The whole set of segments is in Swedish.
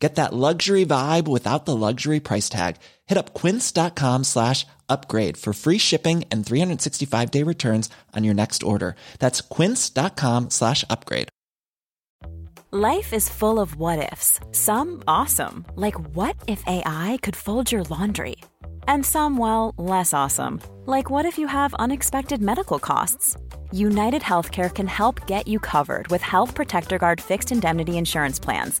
Get that luxury vibe without the luxury price tag. Hit up quince.com slash upgrade for free shipping and 365 day returns on your next order. That's quince.com slash upgrade. Life is full of what ifs. Some awesome, like what if AI could fold your laundry? And some, well, less awesome, like what if you have unexpected medical costs? United Healthcare can help get you covered with Health Protector Guard fixed indemnity insurance plans.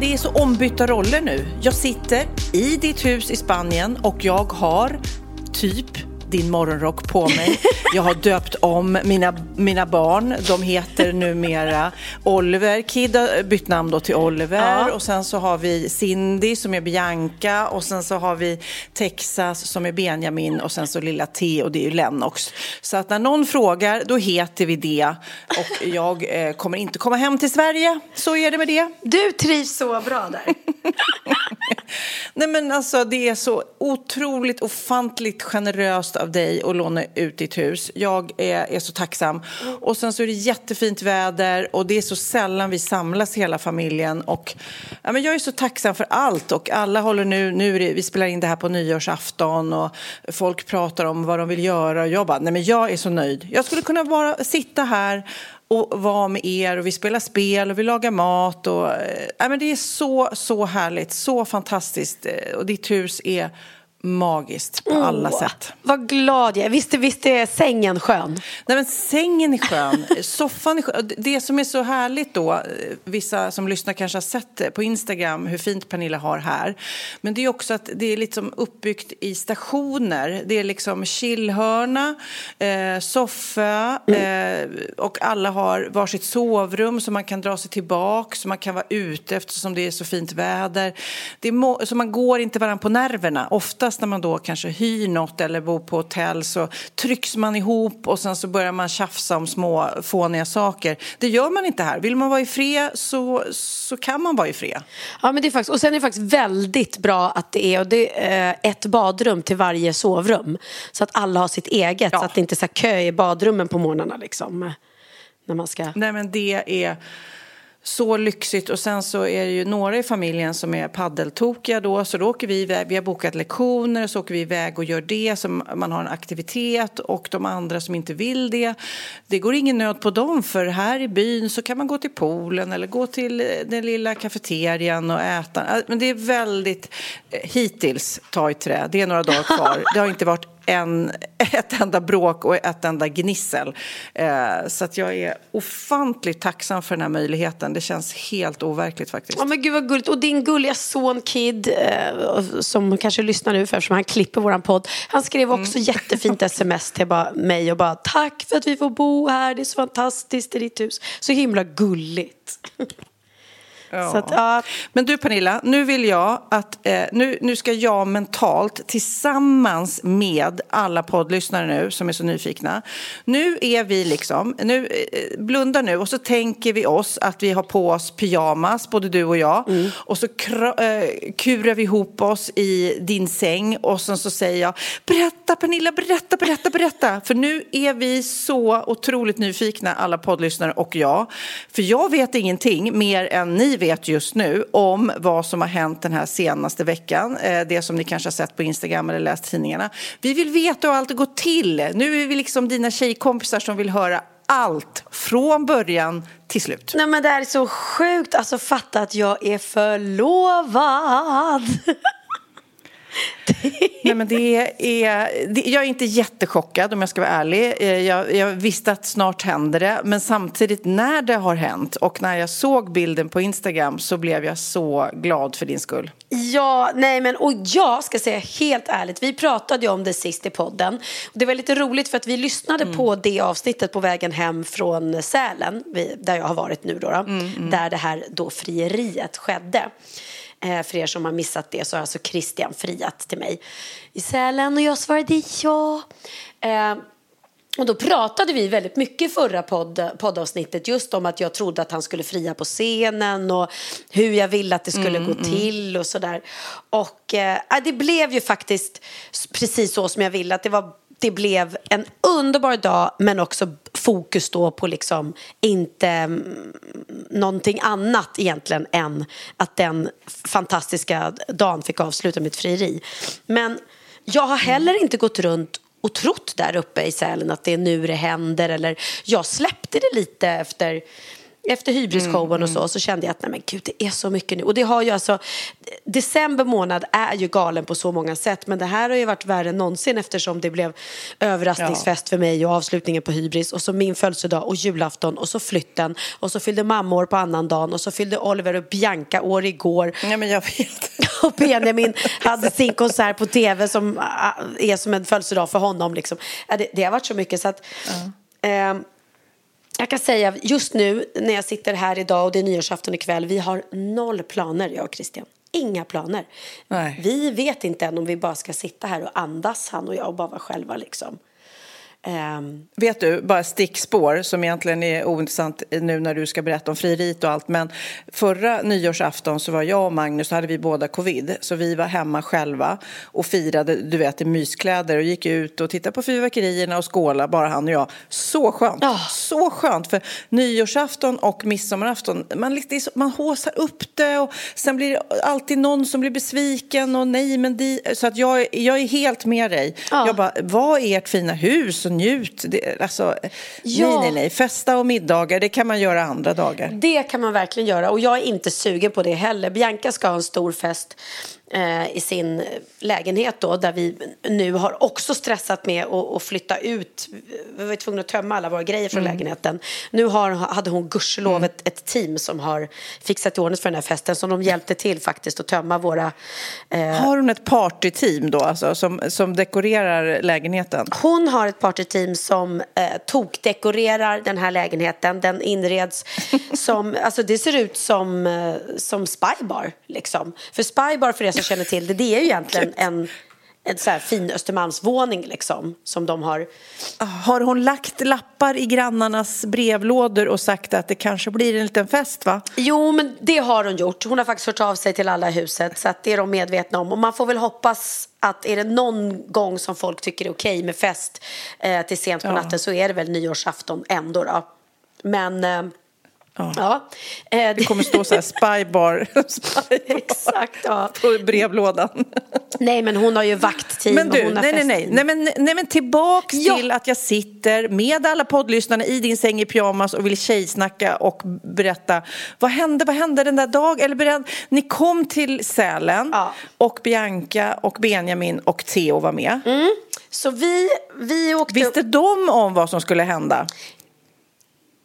Det är så ombytta roller nu. Jag sitter i ditt hus i Spanien och jag har typ din morgonrock på mig. Jag har döpt om mina, mina barn. De heter numera Oliver. Kid har bytt namn då till Oliver. Ja. Och sen så har vi Cindy som är Bianca. Och sen så har vi Texas som är Benjamin. Och sen så lilla T och det är ju Lennox. Så att när någon frågar, då heter vi det. Och jag eh, kommer inte komma hem till Sverige. Så är det med det. Du trivs så bra där. Nej men alltså det är så otroligt ofantligt generöst av dig att låna ut ditt hus. Jag är, är så tacksam. Och sen så är det jättefint väder och det är så sällan vi samlas hela familjen. Och ja, men jag är så tacksam för allt och alla håller nu, nu det, vi spelar in det här på nyårsafton och folk pratar om vad de vill göra och jag bara, nej men jag är så nöjd. Jag skulle kunna bara sitta här och vara med er och vi spelar spel och vi lagar mat. Och, äh, men det är så, så härligt, så fantastiskt eh, och ditt hus är magiskt på alla Åh, sätt. Vad glad jag är. Visst, visst är sängen skön? Nej, men sängen är skön, soffan är skön. Det som är så härligt då, eh, vissa som lyssnar kanske har sett det på Instagram hur fint Pernilla har här. Men det är också att det är liksom uppbyggt i stationer. Det är liksom chillhörna, eh, soffa eh, och alla har varsitt sovrum så man kan dra sig tillbaka, så man kan vara ute eftersom det är så fint väder. Det är så man går inte varandra på nerverna. Oftast när man då kanske hyr något eller bor på hotell så trycks man ihop och sen så börjar man tjafsa om små fåniga saker. Det gör man inte här. Vill man vara i fred så, så kan man vara i fred. Ja, men det är faktiskt, och sen är det faktiskt väldigt bra att det är, och det är eh, ett badrum till varje sovrum. Så att alla har sitt eget, Ja. så att det inte är så kö i badrummen på morgnarna liksom. När man ska... Nej men det är så lyxigt. Och sen så är det ju några i familjen som är paddeltokiga då. Så då åker vi iväg, vi har bokat lektioner så åker vi iväg och gör det så man har en aktivitet. Och de andra som inte vill det det går ingen nöd på dem. För här i byn så kan man gå till poolen eller gå till den lilla kafeterian och äta. Men det är väldigt eh, hittills ta i trä, det är några dagar kvar. Det har inte varit en, ett enda bråk och ett enda gnissel. Eh, så att jag är ofantligt tacksam för den här möjligheten. Det känns helt overkligt faktiskt. Ja men gud vad gulligt. Och din gulliga son Kid, eh, som kanske lyssnar nu för eftersom han klipper våran podd. Han skrev också Mm. jättefint sms till bara, mig och bara tack för att vi får bo här, det är så fantastiskt i ditt hus. Så himla gulligt. Ja. Så att, ja. Men du Pernilla, nu vill jag att eh, nu, nu ska jag mentalt tillsammans med alla poddlyssnare nu som är så nyfikna. Nu är vi liksom, nu eh, blunda nu och så tänker vi oss att vi har på oss pyjamas, både du och jag. Och så kra, eh, kurar vi ihop oss i din säng och sen så säger jag berätta Pernilla, berätta, berätta, berätta. För nu är vi så otroligt nyfikna, alla poddlyssnare och jag. För jag vet ingenting mer än ni vet just nu om vad som har hänt den här senaste veckan. Eh, det som ni kanske har sett på Instagram eller läst tidningarna. Vi vill veta hur allt har gått till. Nu är vi liksom dina tjejkompisar som vill höra allt från början till slut. Nej men det här är så sjukt, alltså fatta att jag är förlovad. Nej, men det är, det, jag är inte jättechockad om jag ska vara ärlig. Eh, jag, jag visste att snart händer det. Men samtidigt när det har hänt och när jag såg bilden på Instagram så blev jag så glad för din skull. Ja, nej men och jag ska säga helt ärligt, vi pratade ju om det sist i podden. Det var lite roligt för att vi lyssnade mm. på det avsnittet på vägen hem från Sälen, där jag har varit nu då, då mm, mm. där det här då frieriet skedde. Eh, för er som har missat det så har alltså Christian friat till mig i Sälen och jag svarade ja. Eh, och då pratade vi väldigt mycket i förra podd, poddavsnittet just om att jag trodde att han skulle fria på scenen och hur jag ville att det skulle mm, gå mm. till och sådär. Och eh, det blev ju faktiskt precis så som jag ville, att det var det blev en underbar dag men också fokus då på liksom inte mm, någonting annat egentligen än att den fantastiska dagen fick avsluta mitt frieri. Men jag har heller inte gått runt och trott där uppe i Sälen att det är nu det händer eller jag släppte det lite efter efter hybrisshowen mm, och så, mm. så kände jag att nej men gud det är så mycket nu. Och det har ju alltså, december månad är ju galen på så många sätt men det här har ju varit värre än någonsin eftersom det blev överraskningsfest ja. för mig och avslutningen på hybris och så min födelsedag och julafton och så flytten och så fyllde mamma år på annan dagen och så fyllde Oliver och Bianca år igår. Ja men jag vet. Och Benjamin hade sin konsert på tv som äh, är som en födelsedag för honom liksom. Det, det har varit så mycket så att mm. eh, jag kan säga just nu när jag sitter här idag och det är nyårsafton ikväll. Vi har noll planer jag och Christian. Inga planer. Nej. Vi vet inte än om vi bara ska sitta här och andas han och jag och bara vara själva liksom. Um, Vet du, bara stickspår som egentligen är ointressant nu när du ska berätta om frieriet och allt. Men förra nyårsafton så var jag och Magnus, så hade vi båda covid. Så vi var hemma själva och firade, du vet, i myskläder och gick ut och tittade på fyrverkerierna och skåla bara han och jag. Så skönt! Oh. Så skönt! För nyårsafton och midsommarafton, man, man håsar upp det och sen blir det alltid någon som blir besviken och nej men de, Så att jag, jag är helt med dig. Oh. Jag bara, vad är ert fina hus? Njut. Det, alltså, ja. Nej, nej, nej. Festa och middagar, det kan man göra andra dagar. Det kan man verkligen göra och jag är inte sugen på det heller. Bianca ska ha en stor fest eh, i sin lägenhet då, där vi nu har också stressat med att flytta ut. Vi var tvungna att tömma alla våra grejer från mm. lägenheten. Nu har, hade hon gudskelov mm. ett, ett, team som har fixat i ordning för den här festen som de hjälpte till faktiskt att tömma våra... Eh... Har hon ett partyteam då, alltså, som, som dekorerar lägenheten? Hon har ett partyteam som eh, tokdekorerar den här lägenheten. Den inreds som, alltså det ser ut som, eh, som Spybar liksom. För Spybar för er som känner till det, det är ju egentligen en en så här fin Östermalmsvåning liksom som de har. Har hon lagt lappar i grannarnas brevlådor och sagt att det kanske blir en liten fest va? Jo men det har hon gjort. Hon har faktiskt hört av sig till alla i huset så att det är de medvetna om och man får väl hoppas att är det någon gång som folk tycker det är okej med fest eh, till sent på ja. natten så är det väl nyårsafton ändå då. Men eh, Ja. ja. Eh, det kommer stå så här spybar, spybar Exakt, ja. på brevlådan. Nej, men hon har ju vaktteam. Men du, nej, nej, nej, nej, men, nej, men tillbaks ja. till att jag sitter med alla poddlyssnarna i din säng i pyjamas och vill tjejsnacka och berätta. Vad hände, vad hände den där dagen? Eller berätta, ni kom till Sälen ja. och Bianca och Benjamin och Theo var med. Mm. Så vi, vi åkte... Visste de om vad som skulle hända?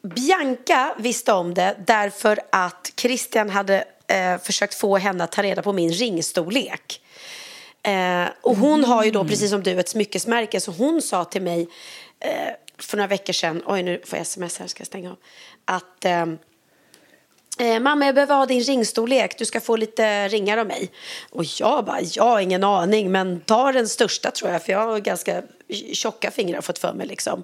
Bianca visste om det därför att Christian hade eh, försökt få henne att ta reda på min ringstorlek. Eh, och hon har ju då, mm. precis som du, ett smyckesmärke så hon sa till mig eh, för några veckor sedan, oj nu får jag sms här, ska jag stänga av, att eh, Eh, mamma, jag behöver ha din ringstorlek. Du ska få lite ringar av mig. Och jag bara, jag har ingen aning, men ta den största tror jag, för jag har ganska tjocka fingrar fått för mig liksom.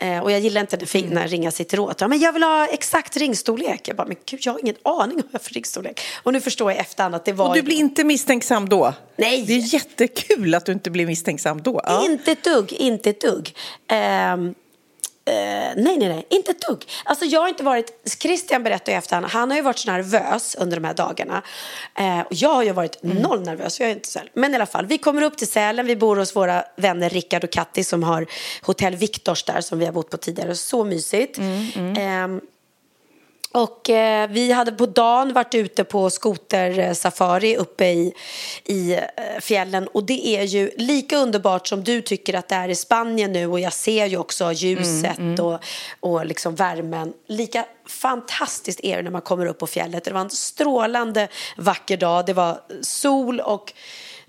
Eh, och jag gillar inte när fingrarna ringar sitter åt. Ja, men jag vill ha exakt ringstorlek. Jag bara, men gud, jag har ingen aning om jag för ringstorlek. Och nu förstår jag efterhand att det var... Och du blir inte misstänksam då? Nej. Det är jättekul att du inte blir misstänksam då. Ja. Inte ett dugg, inte ett dugg. Uh, nej, nej, nej, inte ett dugg. Alltså jag har inte varit, Christian berättade i efterhand, han har ju varit så nervös under de här dagarna. Uh, och jag har ju varit mm. noll nervös, jag är inte så Men i alla fall, vi kommer upp till Sälen, vi bor hos våra vänner Rickard och Katti som har hotell Viktors där som vi har bott på tidigare. Så mysigt. Mm, mm. Uh, Och eh, vi hade på dagen varit ute på skotersafari uppe i, i eh, fjällen och det är ju lika underbart som du tycker att det är i Spanien nu och jag ser ju också ljuset Mm, och, och liksom värmen. Lika fantastiskt är det när man kommer upp på fjället. Det var en strålande vacker dag, det var sol och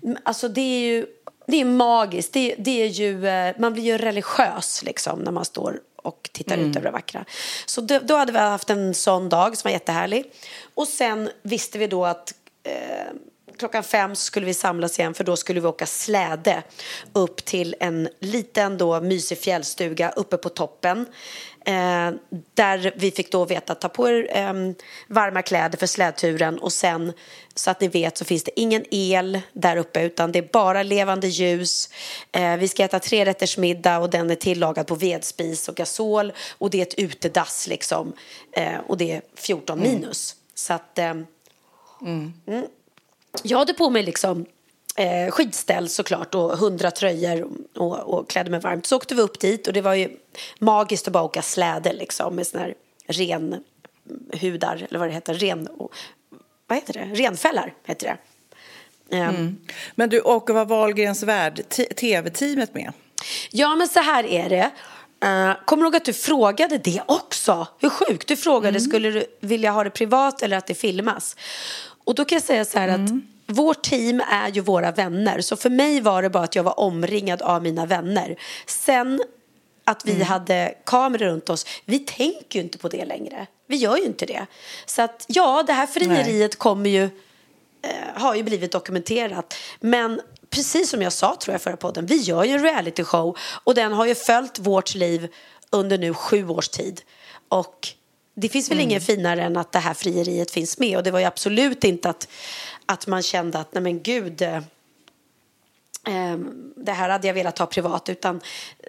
mm, alltså det är ju det är magiskt. Det, det är ju, eh, man blir ju religiös liksom när man står och tittar ut över det vackra. Så då, då hade vi haft en sån dag som var jättehärlig. Och sen visste vi då att eh, klockan fem skulle vi samlas igen för då skulle vi åka släde upp till en liten då mysig fjällstuga uppe på toppen. Eh, där vi fick då veta att ta på er eh, varma kläder för slädturen och sen så att ni vet så finns det ingen el där uppe utan det är bara levande ljus. Eh, vi ska äta trerättersmiddag och den är tillagad på vedspis och gasol och det är ett utedass liksom eh, och det är 14 minus. Så att eh, mm. Jag hade på mig liksom eh, skidställ såklart och hundra tröjor och, och klädde mig varmt. Så åkte vi upp dit och det var ju magiskt att bara åka släde liksom med såna här renhudar eller vad det heter, ren, vad heter det, renfällar heter det. Ehm, Men du, och vad Wahlgrens värld, tv-teamet med? Ja, men så här är det. Uh, kommer du ihåg att du frågade det också? Hur sjukt. Du frågade, skulle du vilja ha det privat eller att det filmas? Och då kan jag säga så här att vårt team är ju våra vänner. Så för mig var det bara att jag var omringad av mina vänner. Sen att vi hade kameror runt oss, vi tänker ju inte på det längre. Vi gör ju inte det. Så att ja, det här frieriet kommer ju eh, har ju blivit dokumenterat. Men precis som jag sa tror jag förra podden, vi gör ju en reality show och den har ju följt vårt liv under nu sju års tid. Och det finns väl Mm. inget finare än att det här frieriet finns med och det var ju absolut inte att, att man kände att nej men gud eh, ehm, det här hade jag velat ha privat utan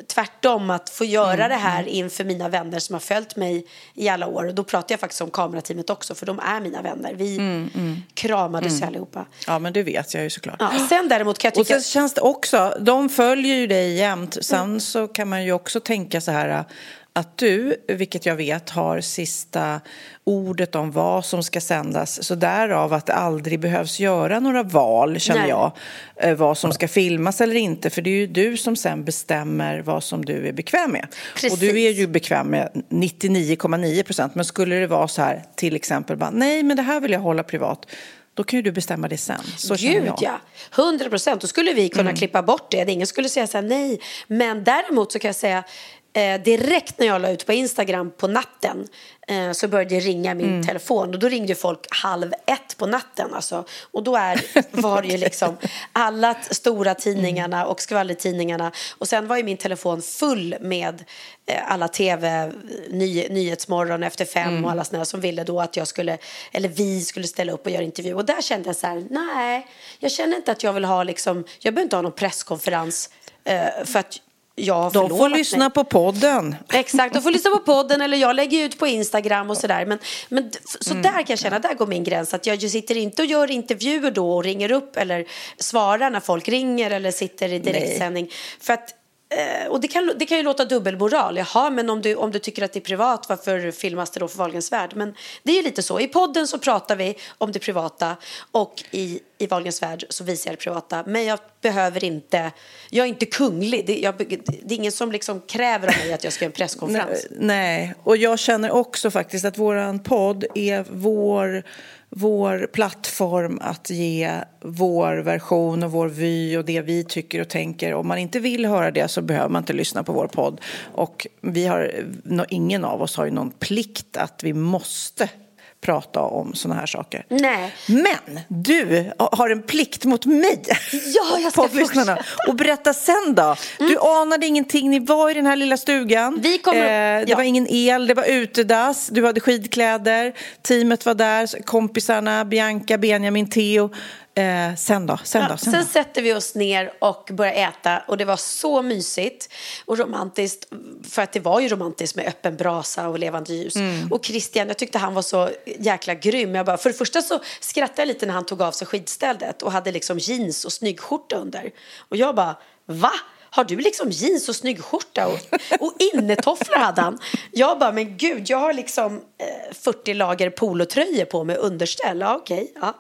tvärtom att få göra Mm, det här inför mina vänner som har följt mig i alla år och då pratar jag faktiskt om kamerateamet också för de är mina vänner. Vi Mm, kramades ju allihopa. Ja, men det vet jag ju såklart. Ja, sen däremot kan jag Och tycka... sen känns det också, de följer ju dig jämt. Sen så kan man ju också tänka så här att du, vilket jag vet, har sista ordet om vad som ska sändas. Så därav att det aldrig behövs göra några val, känner Nej. jag. eh, Vad som ska filmas eller inte. För det är ju du som sen bestämmer vad som du är bekväm med. Och du är Precis. ju bekväm med 99,9 procent. Men skulle det vara så här, till exempel, bara, nej men det här vill jag hålla privat. Då kan ju du bestämma det sen. Så Gud jag. ja, 100 procent. Då skulle vi kunna klippa bort det. Ingen skulle säga så här nej. Men däremot så kan jag säga eh, direkt när jag la ut på Instagram på natten eh, så började det ringa min telefon. Och då ringde folk halv ett på natten alltså. Och då är, var det ju liksom alla stora tidningarna och skvallertidningarna. Och sen var ju min telefon full med eh, alla tv, ny, Nyhetsmorgon efter fem och alla såna som ville då att jag skulle, eller vi skulle ställa upp och göra intervju. Och där kände jag så här, nej, jag känner inte att jag vill ha liksom, jag behöver inte ha någon presskonferens eh, för att har De får lyssna mig. på podden. Exakt, de får lyssna på podden eller jag lägger ut på Instagram och sådär. Men, men, så där kan jag känna, där går min gräns. Att jag sitter inte och gör intervjuer då och ringer upp eller svarar när folk ringer eller sitter i direktsändning. För att, Eh, och det kan, det kan ju låta dubbelmoral. Jaha, men om du, om du tycker att det är privat, varför filmas det då för Wahlgrens värld? Men det är ju lite så. I podden så pratar vi om det privata och i, i Wahlgrens värld så visar jag det privata. Men jag behöver inte, jag är inte kunglig. Det, jag, det är ingen som liksom kräver av mig att jag ska göra en presskonferens. Nej, och jag känner också faktiskt att våran podd är vår, vår plattform att ge vår version och vår vy och det vi tycker och tänker. Om man inte vill höra det så behöver man inte lyssna på vår podd. Och vi har, ingen av oss har ju någon plikt att vi måste prata om såna här saker. Nej. Men du har en plikt mot mig. Ja, jag ska Poddlyssnarna. Och berätta sen då. Du anade ingenting. Ni var i den här lilla stugan. Vi kommer- eh, det ja. var ingen el, det var utedass. Du hade skidkläder. Teamet var där. Kompisarna, Bianca, Benjamin, Theo. Eh, sen då? Sen då? Sen sen då? sätter vi oss ner och börjar äta och det var så mysigt och romantiskt för att det var ju romantiskt med öppen brasa och levande ljus. Mm. Och Christian, jag tyckte han var så jäkla grym. Jag bara, för det första så skrattade jag lite när han tog av sig skidstället och hade liksom jeans och snygg skjorta under. Och jag bara, va? Har du liksom jeans och snygg skjorta och, och innetofflor hade han. Jag bara, men gud, jag har liksom eh, 40 lager polotröjor på mig underställ. Ja, okej. ja.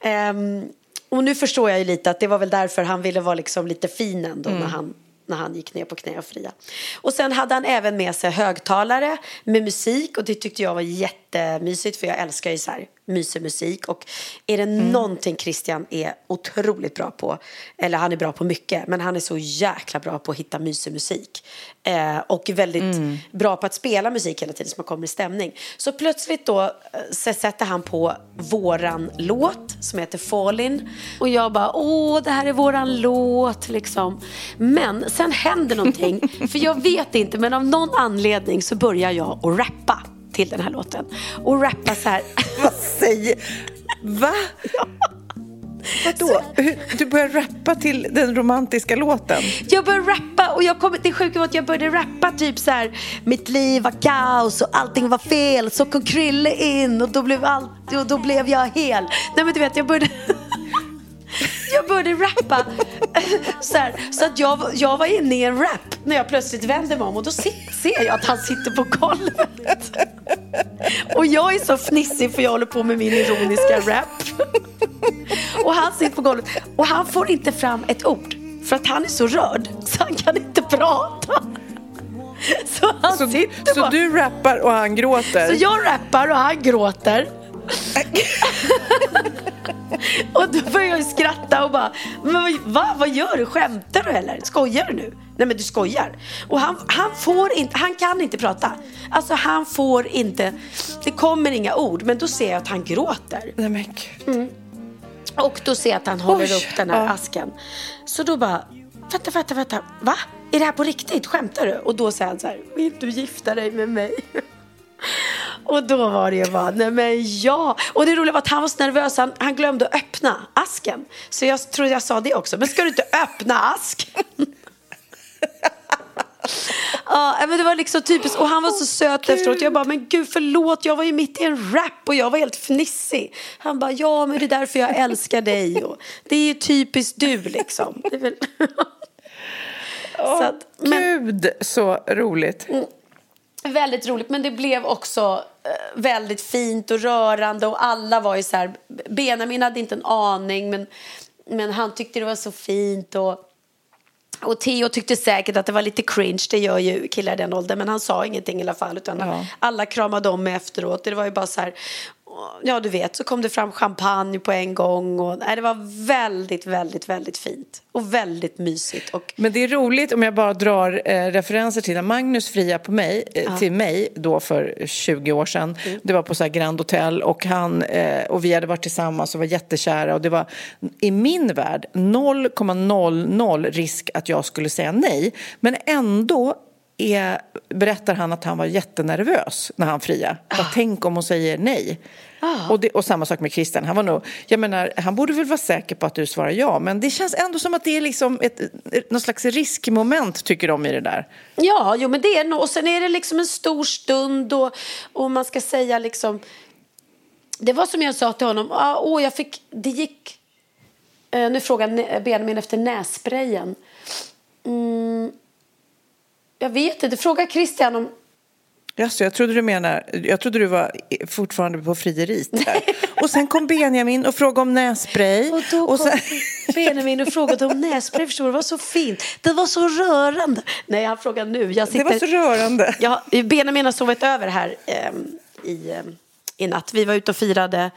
Ehm, och nu förstår jag ju lite att det var väl därför han ville vara liksom lite fin ändå när han när han gick ner på knä och fria. Och sen hade han även med sig högtalare med musik och det tyckte jag var jättemysigt för jag älskar ju så här mysig musik och är det Mm. någonting Christian är otroligt bra på, eller han är bra på mycket, men han är så jäkla bra på att hitta mysig musik eh, och väldigt Mm. bra på att spela musik hela tiden så man kommer i stämning. Så plötsligt då eh, så sätter han på våran låt som heter Fallin och jag bara åh det här är våran låt liksom. Men sen händer någonting för jag vet inte men av någon anledning så börjar jag att rappa till den här låten och rappa så här Vad säger... Va? Vadå? Hur- Du börjar rappa till den romantiska låten? Jag började rappa och jag kom, det sjuka var att jag började rappa typ så här Mitt liv var kaos och allting var fel Så kom Krille in och då blev, allt, och då blev jag hel Nej men du vet jag började Jag började rappa så, här, så att jag, jag var inne i en rap när jag plötsligt vänder mig om och då se, ser jag att han sitter på golvet. Och jag är så fnissig för jag håller på med min ironiska rap. Och han sitter på golvet och han får inte fram ett ord för att han är så rörd så han kan inte prata. Så han Så, sitter så bara. du rappar och han gråter? Så jag rappar och han gråter. Och då börjar jag skratta och bara, men vad, va, vad gör du? Skämtar du eller? Skojar du nu? Nej men du skojar. Och han, han får inte, han kan inte prata. Alltså han får inte, det kommer inga ord. Men då ser jag att han gråter. Nej men gud. Och då ser jag att han håller Oj, upp den här ja. asken. Så då bara, vänta, vänta, vänta, va? Är det här på riktigt? Skämtar du? Och då säger han så här, vill du gifta dig med mig? Och då var det ju bara, nej men ja. Och det roliga var att han var så nervös, han, han glömde att öppna asken. Så jag tror jag sa det också, men ska du inte öppna asken? Ja, men det var liksom typiskt. Och han var så söt efteråt. Jag bara, men gud förlåt, jag var ju mitt i en rap och jag var helt fnissig. Han bara, ja men det är därför jag älskar dig. Och det är ju typiskt du liksom. Är väl... så att, men, Gud, så roligt. Väldigt roligt, men det blev också eh, väldigt fint och rörande och alla var ju så här, Benjamin hade inte en aning men, men han tyckte det var så fint och och Theo tyckte säkert att det var lite cringe, det gör ju killar i den åldern, men han sa ingenting i alla fall. Utan Ja. alla kramade om mig efteråt. Det var ju bara så här, ja du vet, så kom det fram champagne på en gång. Och, nej, det var väldigt, väldigt, väldigt fint. Och väldigt mysigt. Och, Men det är roligt om jag bara drar eh, referenser till när Magnus fria på mig, eh, till mig då för 20 år sedan. Det var på så här Grand Hotel och, han, eh, och vi hade varit tillsammans och var jättekära och det var i min värld 0,00 risk att jag skulle säga nej. Men ändå är, berättar han att han var jättenervös när han fria. Bara, Tänk om hon säger nej. Och, det, och samma sak med Christian. Han, var nog, jag menar, han borde väl vara säker på att du svarar ja, men det känns ändå som att det är liksom ett, någon slags riskmoment, tycker de, i det där. Ja, jo men det är nog. Och sen är det liksom en stor stund och, och man ska säga liksom. Det var som jag sa till honom. Ah, åh, jag fick, det gick. Eh, nu frågar Benjamin efter nässprayen. Mm, jag vet inte. Fråga Christian om. Jaså, jag trodde du menar, jag trodde du var fortfarande på frieriet där. Och sen kom Benjamin och frågade om nässpray. Och då Och kom sen, Benjamin och frågade om nässpray. Förstår du? Det var så fint. Det var så rörande. Nej, han frågar nu. Jag det sitter... var så rörande. Ja, Benjamin har sovit över här ehm, i, ehm, i natt. Vi var ute och firade,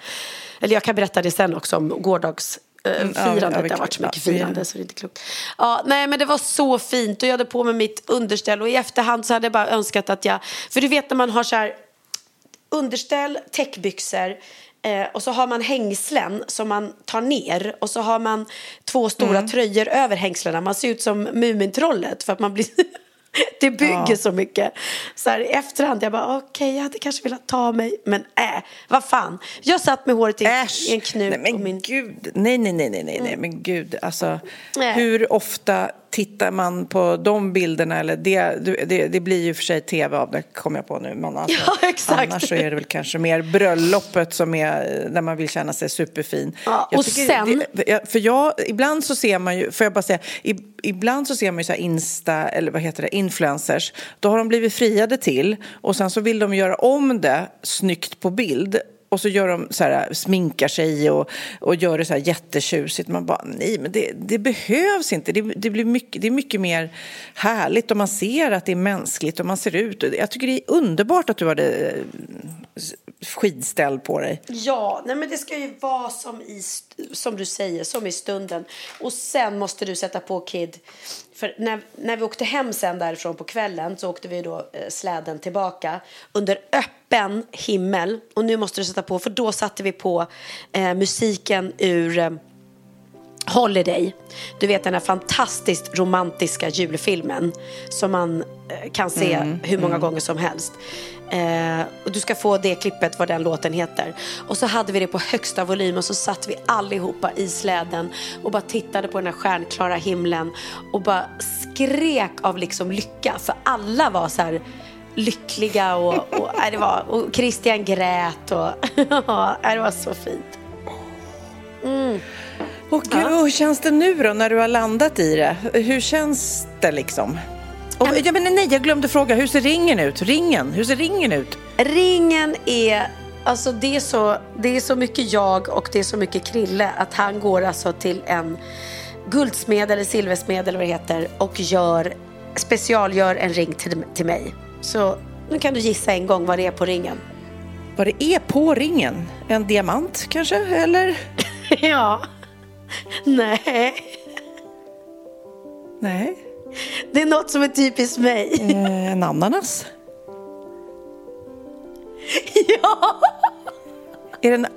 eller jag kan berätta det sen också om gårdags eh, firandet. ja, vi det har varit så mycket firande så det är inte klokt. Ja, nej men det var så fint och jag hade på mig mitt underställ och i efterhand så hade jag bara önskat att jag, för du vet när man har så här underställ, täckbyxor eh, och så har man hängslen som man tar ner och så har man två stora Mm. tröjor över hängslena. Man ser ut som Mumintrollet för att man blir det bygger så mycket. Så här, i efterhand, jag bara okej, jag hade kanske velat ta mig, men äh, vad fan. Jag satt med håret i, Äsch! en knut. Nej, men min... gud. Nej, nej, nej, nej, nej, nej, men gud. Alltså, Nej. hur ofta tittar man på de bilderna, eller det, det, det blir ju för sig tv av det, kommer jag på nu. Men alltså, Ja, exakt. Annars så är det väl kanske mer bröllopet som är där man vill känna sig superfin. Ja, och sen- Det, för jag, ibland så ser man ju, får jag bara säga, ibland så ser man ju så Insta, eller vad heter det, influencers. Då har de blivit friade till och sen så vill de göra om det snyggt på bild. Och så gör de så här, sminkar sig och, och gör det så här jättetjusigt. Man bara, nej men det, det behövs inte. Det, det, blir mycket, det är mycket mer härligt och man ser att det är mänskligt och man ser ut. Jag tycker det är underbart att du hade eh, skidställ på dig. Ja, nej men det ska ju vara som, i, som du säger, som i stunden. Och sen måste du sätta på Kid. För när, när vi åkte hem sen därifrån på kvällen så åkte vi då eh, släden tillbaka under öppen himmel. Och nu måste du sätta på, för då satte vi på eh, musiken ur eh, Holiday. Du vet den här fantastiskt romantiska julfilmen som man eh, kan se hur många gånger som helst. Eh, och du ska få det klippet vad den låten heter. Och så hade vi det på högsta volym och så satt vi allihopa i släden och bara tittade på den här stjärnklara himlen och bara skrek av liksom lycka för alla var så här lyckliga och, och, det var, och Christian grät och det var så fint. Och gud, hur känns det nu då när du har landat i det? Hur känns det liksom? Och, jag menar, nej, jag glömde fråga, hur ser ringen ut? Ringen, hur ser ringen ut? Ringen är, alltså det är, så, det är så mycket jag och det är så mycket Krille att han går alltså till en guldsmed eller silversmed eller vad det heter och gör, specialgör en ring till, till mig. Så nu kan du gissa en gång vad det är på ringen. Vad det är på ringen? En diamant kanske, eller? ja. Nej. Nej, Det är något som är typiskt mig. eh, en ananas? ja, Är det en,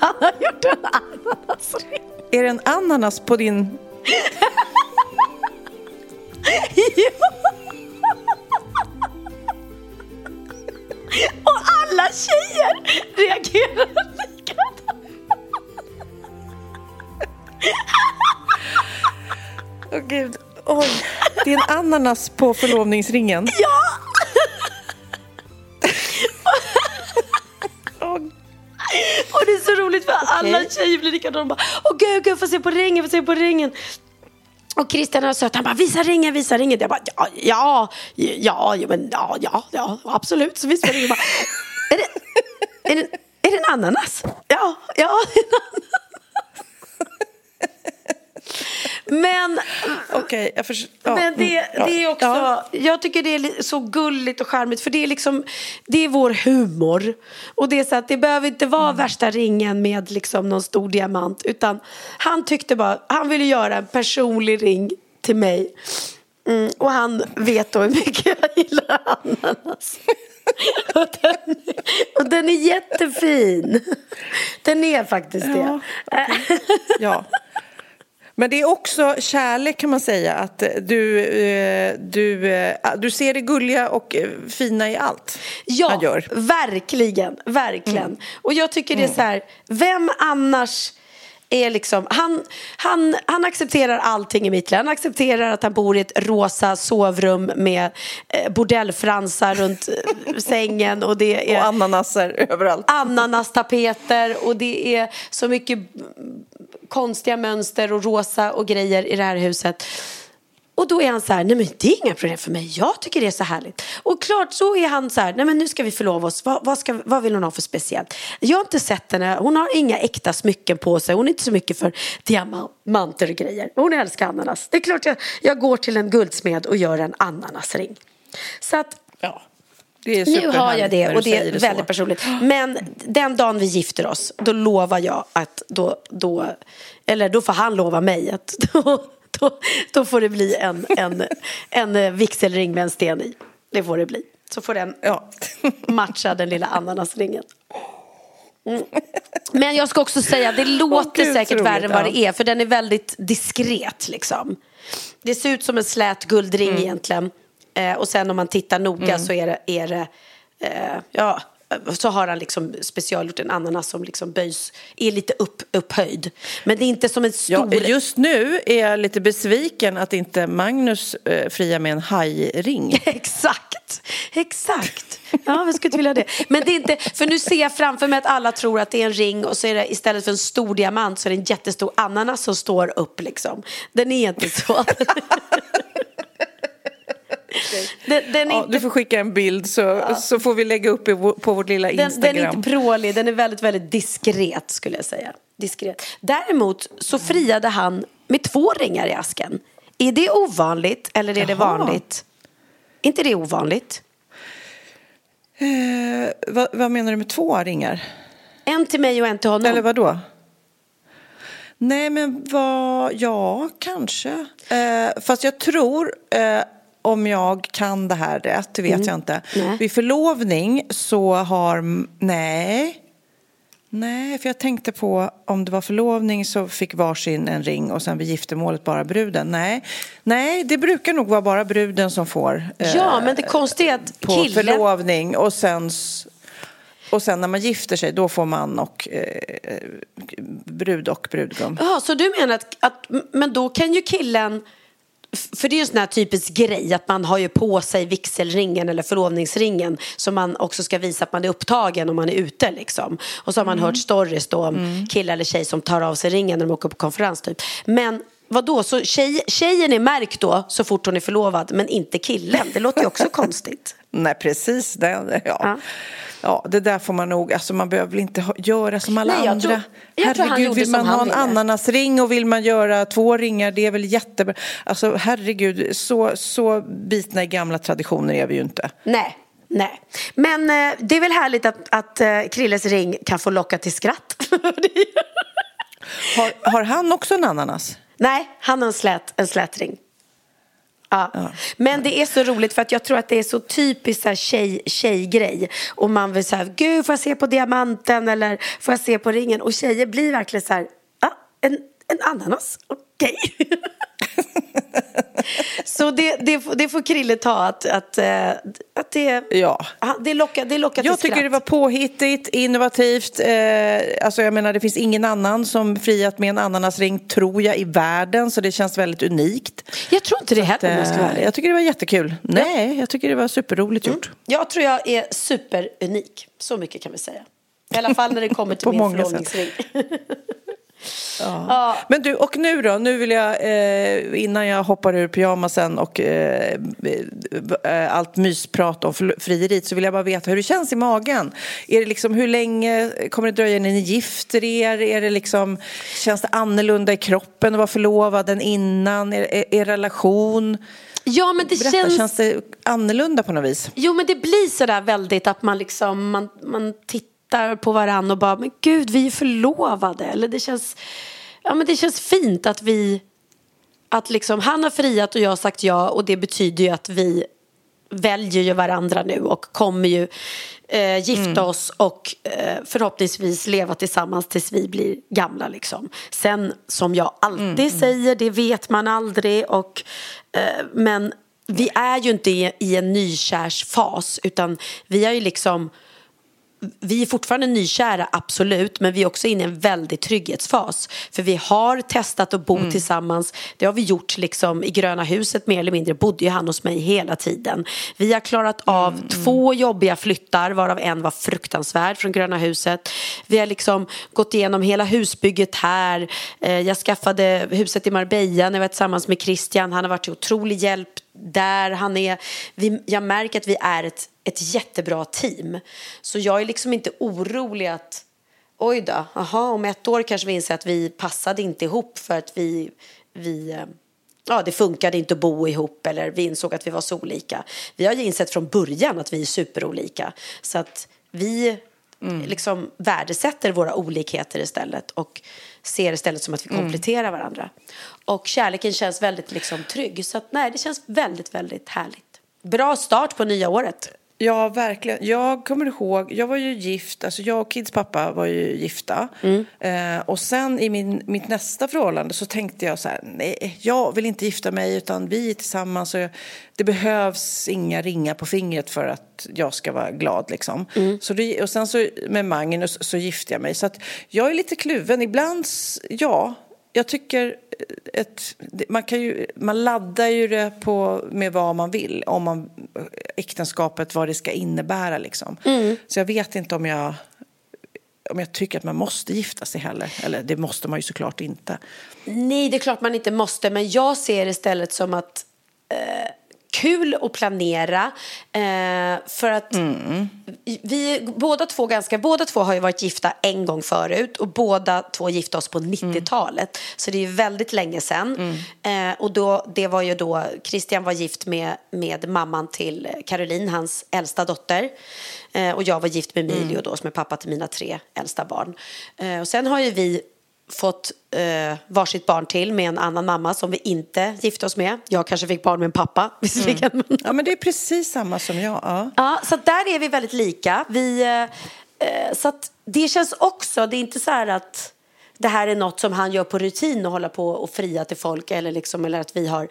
han har gjort en ananasring. är det en ananas på din... Och alla tjejer reagerar likadant. Åh gud, oj. Det är en ananas på förlovningsringen. Ja! Och det är så roligt för alla tjejer blir likadana. De bara, Åh gud, gud, får se på ringen, får se på ringen. Och Christian är söt, han bara visa ringen, visa ringen. Jag bara ja, ja, ja, men, ja, ja, ja absolut. Så visar ringen. Bara, är, det, är, det, är det en ananas? Ja, ja, en ananas. Men, Okej, jag förstår. Ja, men det, mm, det är ja, också, ja. jag tycker det är så gulligt och charmigt för det är liksom, det är vår humor. Och det är så att det behöver inte vara Mm. värsta ringen med liksom någon stor diamant utan han tyckte bara, han ville göra en personlig ring till mig. Mm, och han vet då hur mycket jag gillar ananas. och, den, och den är jättefin. Den är faktiskt det. Ja. Men det är också kärlek kan man säga att du, eh, du, eh, du ser det gulliga och eh, fina i allt Ja, han gör. verkligen, verkligen. Och jag tycker det är så här, vem annars är liksom, han, han, han accepterar allting i mitt liv. Han accepterar att han bor i ett rosa sovrum med eh, bordellfransar runt sängen och det är Och ananaser överallt. ananastapeter och det är så mycket konstiga mönster och rosa och grejer i det här huset. Och då är han så här, nej men det är inga problem för mig, jag tycker det är så härligt. Och klart så är han så här, nej men nu ska vi förlova oss, vad, vad, ska, vad vill hon ha för speciellt? Jag har inte sett henne, hon har inga äkta smycken på sig, hon är inte så mycket för diamanter och grejer. Hon älskar ananas. Det är klart jag, jag går till en guldsmed och gör en ananasring. Så att Ja. Nu har jag det och det är så. väldigt personligt. Men den dagen vi gifter oss, då lovar jag att då, då eller då får han lova mig att då, då, då får det bli en, en, en vigselring med en sten i. Det får det bli. Så får den Ja. matcha den lilla ananasringen. Mm. Men jag ska också säga, det låter gud, så säkert värre än vad det är för den är väldigt diskret liksom. Det ser ut som en slät guldring Mm. egentligen. Eh, och sen om man tittar noga så är det, är det eh, ja, så har han liksom specialgjort en ananas som liksom böjs, är lite upp, upphöjd. Men det är inte som en stor... Ja, just nu är jag lite besviken att inte Magnus eh, friar med en hajring. exakt, exakt. Ja, jag skulle inte vilja det. Men det är inte, för nu ser jag framför mig att alla tror att det är en ring och så är det istället för en stor diamant så är det en jättestor ananas som står upp liksom. Den är inte så. Den, den ja, inte... Du får skicka en bild så, ja. så får vi lägga upp på vårt lilla Instagram. Den, den är inte prålig, den är väldigt, väldigt diskret skulle jag säga. Diskret. Däremot så friade han med två ringar i asken. Är det ovanligt eller är Jaha. det vanligt? Inte det ovanligt? Eh, vad, vad, menar du med två ringar? En till mig och en till honom. Eller vad då? Nej, men vad... Ja, kanske. Eh, fast jag tror eh, om jag kan det här rätt, det vet mm. jag inte. Nej. Vid förlovning så har, nej, nej, för jag tänkte på om det var förlovning så fick varsin en ring och sen vid giftermålet bara bruden. Nej, nej, det brukar nog vara bara bruden som får. Ja, eh, men det konstiga är att På killen... förlovning och sen och sen när man gifter sig, då får man och eh, brud och brudgum. Ja, så du menar att, att, men då kan ju killen för det är ju en sån här typisk grej att man har ju på sig vigselringen eller förlovningsringen som man också ska visa att man är upptagen om man är ute liksom. Och så har man mm. hört stories då om mm. kille eller tjej som tar av sig ringen när de åker på konferens typ. Men Vadå, så tjej, tjejen är märkt då så fort hon är förlovad men inte killen? Det låter ju också konstigt. Nej, precis. Det, ja. ja. Ja, det där får man nog, alltså man behöver väl inte göra som alla Nej, andra. Tror, herregud, vill man ha en ananasring och vill man göra två ringar, det är väl jättebra. Alltså herregud, så, så bitna i gamla traditioner är vi ju inte. Nej, Nej, men eh, det är väl härligt att, att eh, Krilles ring kan få locka till skratt. har, har han också en ananas? Nej, han har en slät, en slät ring. Ja. ja. Men det är så roligt för att jag tror att det är så typiskt så här tjej, tjejgrej. Och man vill säga, gud får jag se på diamanten eller får jag se på ringen? Och tjejer blir verkligen så här, ja, en, en ananas, okej. Okay. Så det, det, det får Krille ta att, att, eh, att det, ja. det, lockar, det lockar till Jag tycker skratt. det var påhittigt, innovativt. Eh, alltså jag menar det finns ingen annan som friat med en ananasring tror jag i världen så det känns väldigt unikt. Jag tror inte det heller om jag vara Jag tycker det var jättekul. Nej, jag tycker det var superroligt mm. gjort. Jag tror jag är superunik, så mycket kan vi säga. I alla fall när det kommer till min förlovningsring. Ja. ja. Men du, och nu då? Nu vill jag, eh, innan jag hoppar ur pyjamasen och eh, eh allt mysprat om frieriet så vill jag bara veta hur det känns i magen. Är det liksom, hur länge kommer det dröja innan ni gifter er? Är det liksom, känns det annorlunda i kroppen att vara förlovad än innan? Er, er, er relation? Ja, men det Berätta, känns... känns det annorlunda på något vis? Jo, men det blir sådär väldigt att man liksom, man, man tittar tittar på varandra och bara, men gud, vi är förlovade. Eller det känns, ja, men det känns fint att vi, att liksom han har friat och jag har sagt ja och det betyder ju att vi väljer ju varandra nu och kommer ju eh, gifta mm. oss och eh, förhoppningsvis leva tillsammans tills vi blir gamla. Liksom. Sen som jag alltid mm. mm. säger, det vet man aldrig. Och, eh, men vi är ju inte i, i en nykärsfas utan vi har ju liksom vi är fortfarande nykära, absolut, men vi är också inne i en väldig trygghetsfas. För vi har testat att bo mm. tillsammans. Det har vi gjort liksom i Gröna huset mer eller mindre. Bodde ju han hos mig hela tiden. Vi har klarat av mm. två jobbiga flyttar, varav en var fruktansvärd från Gröna huset. Vi har liksom gått igenom hela husbygget här. Eh, jag skaffade huset i Marbella när jag var tillsammans med Christian. Han har varit till otrolig hjälp där han är. Vi, jag märker att vi är ett, ett jättebra team. Så jag är liksom inte orolig att oj då, aha, om ett år kanske vi inser att vi passade inte ihop för att vi, vi eh, ja, det funkade inte att bo ihop eller vi insåg att vi var så olika. Vi har ju insett från början att vi är superolika. Så att vi mm. liksom värdesätter våra olikheter istället och ser istället som att vi mm. kompletterar varandra. Och kärleken känns väldigt liksom trygg. Så att, nej, det känns väldigt, väldigt härligt. Bra start på nya året. Ja, verkligen. Jag kommer ihåg, jag var ju gift, alltså jag och Kids pappa var ju gifta. Mm. Eh, och sen i min, mitt nästa förhållande så tänkte jag så här, nej, jag vill inte gifta mig utan vi är tillsammans och jag, det behövs inga ringar på fingret för att jag ska vara glad liksom. Mm. Så det, och sen så med Magnus så gifte jag mig. Så att jag är lite kluven. Ibland, ja, jag tycker ett, man, kan ju, man laddar ju det på, med vad man vill, om man, äktenskapet, vad det ska innebära. Liksom. Så jag vet inte om jag, om jag tycker att man måste gifta sig heller. Eller det måste man ju såklart inte. Nej, det är klart man inte måste, men jag ser istället som att eh, kul att planera. Eh, för att vi båda två ganska, båda två har ju varit gifta en gång förut och båda två gifte oss på 90-talet. Så det är ju väldigt länge sedan. Eh, och då, det var ju då, Christian var gift med, med mamman till Caroline, hans äldsta dotter. Eh, och jag var gift med Emilio då, som är pappa till mina tre äldsta barn. Eh, och sen har ju vi fått eh, varsitt barn till med en annan mamma som vi inte gifte oss med. Jag kanske fick barn med en pappa visserligen. men- Ja, men det är precis samma som jag. Ja. Ja, så där är vi väldigt lika. Vi, eh, eh, så det känns också, det är inte så här att det här är något som han gör på rutin och hålla på och fria till folk eller, liksom, eller att vi har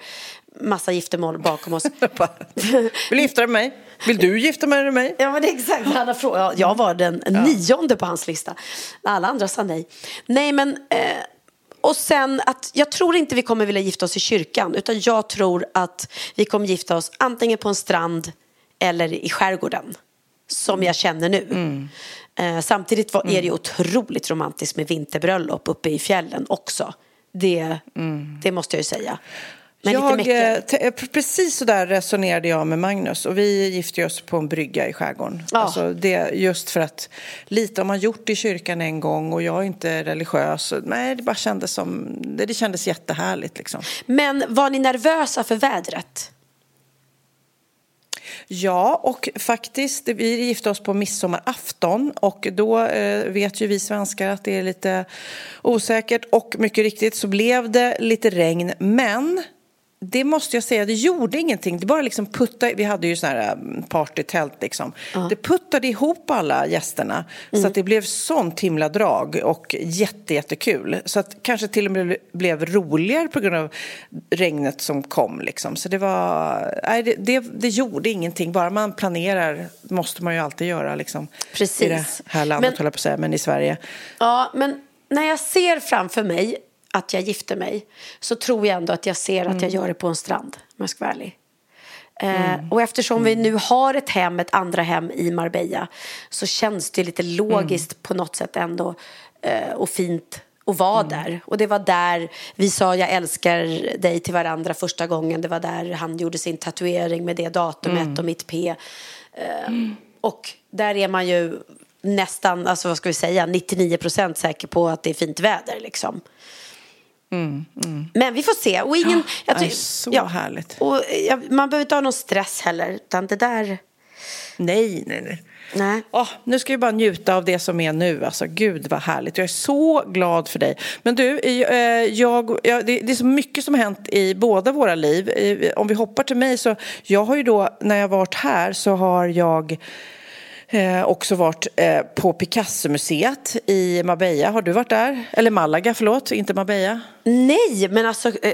massa giftermål bakom oss. Vill du gifta dig med mig? Vill du gifta dig med mig? Ja, men det är exakt frågat. Ja, Jag var den nionde på hans lista. Alla andra sa nej. Nej, men... Eh, och sen att jag tror inte vi kommer vilja gifta oss i kyrkan utan jag tror att vi kommer gifta oss antingen på en strand eller i skärgården. Som jag känner nu. Eh, samtidigt var, är det ju otroligt romantiskt med vinterbröllop uppe i fjällen också. Det, det måste jag ju säga. Jag, eh, eh, precis så där resonerade jag med Magnus och vi gifte oss på en brygga i skärgården. Ja. Alltså det, just för att lite har man gjort i kyrkan en gång och jag är inte religiös. Nej, det bara kändes som, det, det kändes jättehärligt liksom. Men var ni nervösa för vädret? Ja, och faktiskt, vi gifte oss på midsommarafton och då eh, vet ju vi svenskar att det är lite osäkert och mycket riktigt så blev det lite regn, men det måste jag säga, det gjorde ingenting. Det bara liksom puttade, vi hade ju sådana här mm, partytält liksom. Det puttade ihop alla gästerna så att det blev sånt himla drag och jätte, jättekul. Så att kanske till och med blev roligare på grund av regnet som kom liksom. Så det var, nej det, det, det gjorde ingenting. Bara man planerar måste man ju alltid göra liksom. Precis. I det här landet Men- höll jag på att säga, men i Sverige. Ja, men när jag ser framför mig att jag gifter mig så tror jag ändå att jag ser att jag gör det på en strand, om jag ska vara ärlig. Eh, och eftersom vi nu har ett hem, ett andra hem i Marbella så känns det lite logiskt på något sätt ändå eh, och fint att vara där. Och det var där vi sa jag älskar dig till varandra första gången. Det var där han gjorde sin tatuering med det datumet och mitt P. Eh, Och där är man ju nästan, alltså vad ska vi säga, 99 procent säker på att det är fint väder liksom. Men vi får se. Och ingen, jag nej, ty- så härligt. Och ja, man behöver inte ha någon stress heller, utan det där... Nej, nej, nej. Nej. Åh, nu ska vi bara njuta av det som är nu. Alltså, gud vad härligt. Jag är så glad för dig. Men du, eh, jag, ja, det, är så mycket som har hänt i båda våra liv. Om vi hoppar till mig så, jag har ju då, när jag varit här så har jag eh, också varit eh, på Picasso-museet i Marbella. Har du varit där? Eller Malaga, förlåt, inte Marbella. Nej, men alltså eh,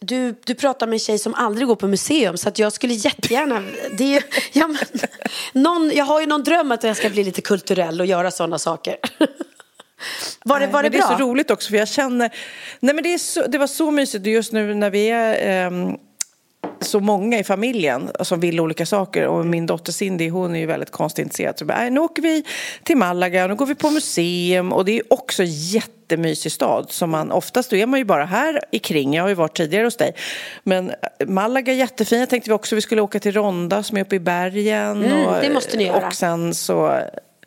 du, du pratar med en tjej som aldrig går på museum så att jag skulle jättegärna... Det är, ja, men, någon, jag har ju någon dröm att jag ska bli lite kulturell och göra sådana saker. Var det, var det men bra? Det är så roligt också för jag känner, nej men det, är så, det var så mysigt just nu när vi är ehm, så många i familjen som vill olika saker och min dotter Cindy hon är ju väldigt konstintresserad. Så bara, "Nej, nu åker vi till Malaga, nu går vi på museum och det är också jättemysig stad som man oftast då är man ju bara här i kring. Jag har ju varit tidigare hos dig. Men Malaga är jättefin. Jag tänkte vi också vi skulle åka till Ronda som är uppe i bergen. Mm, och, det måste ni göra. Och sen så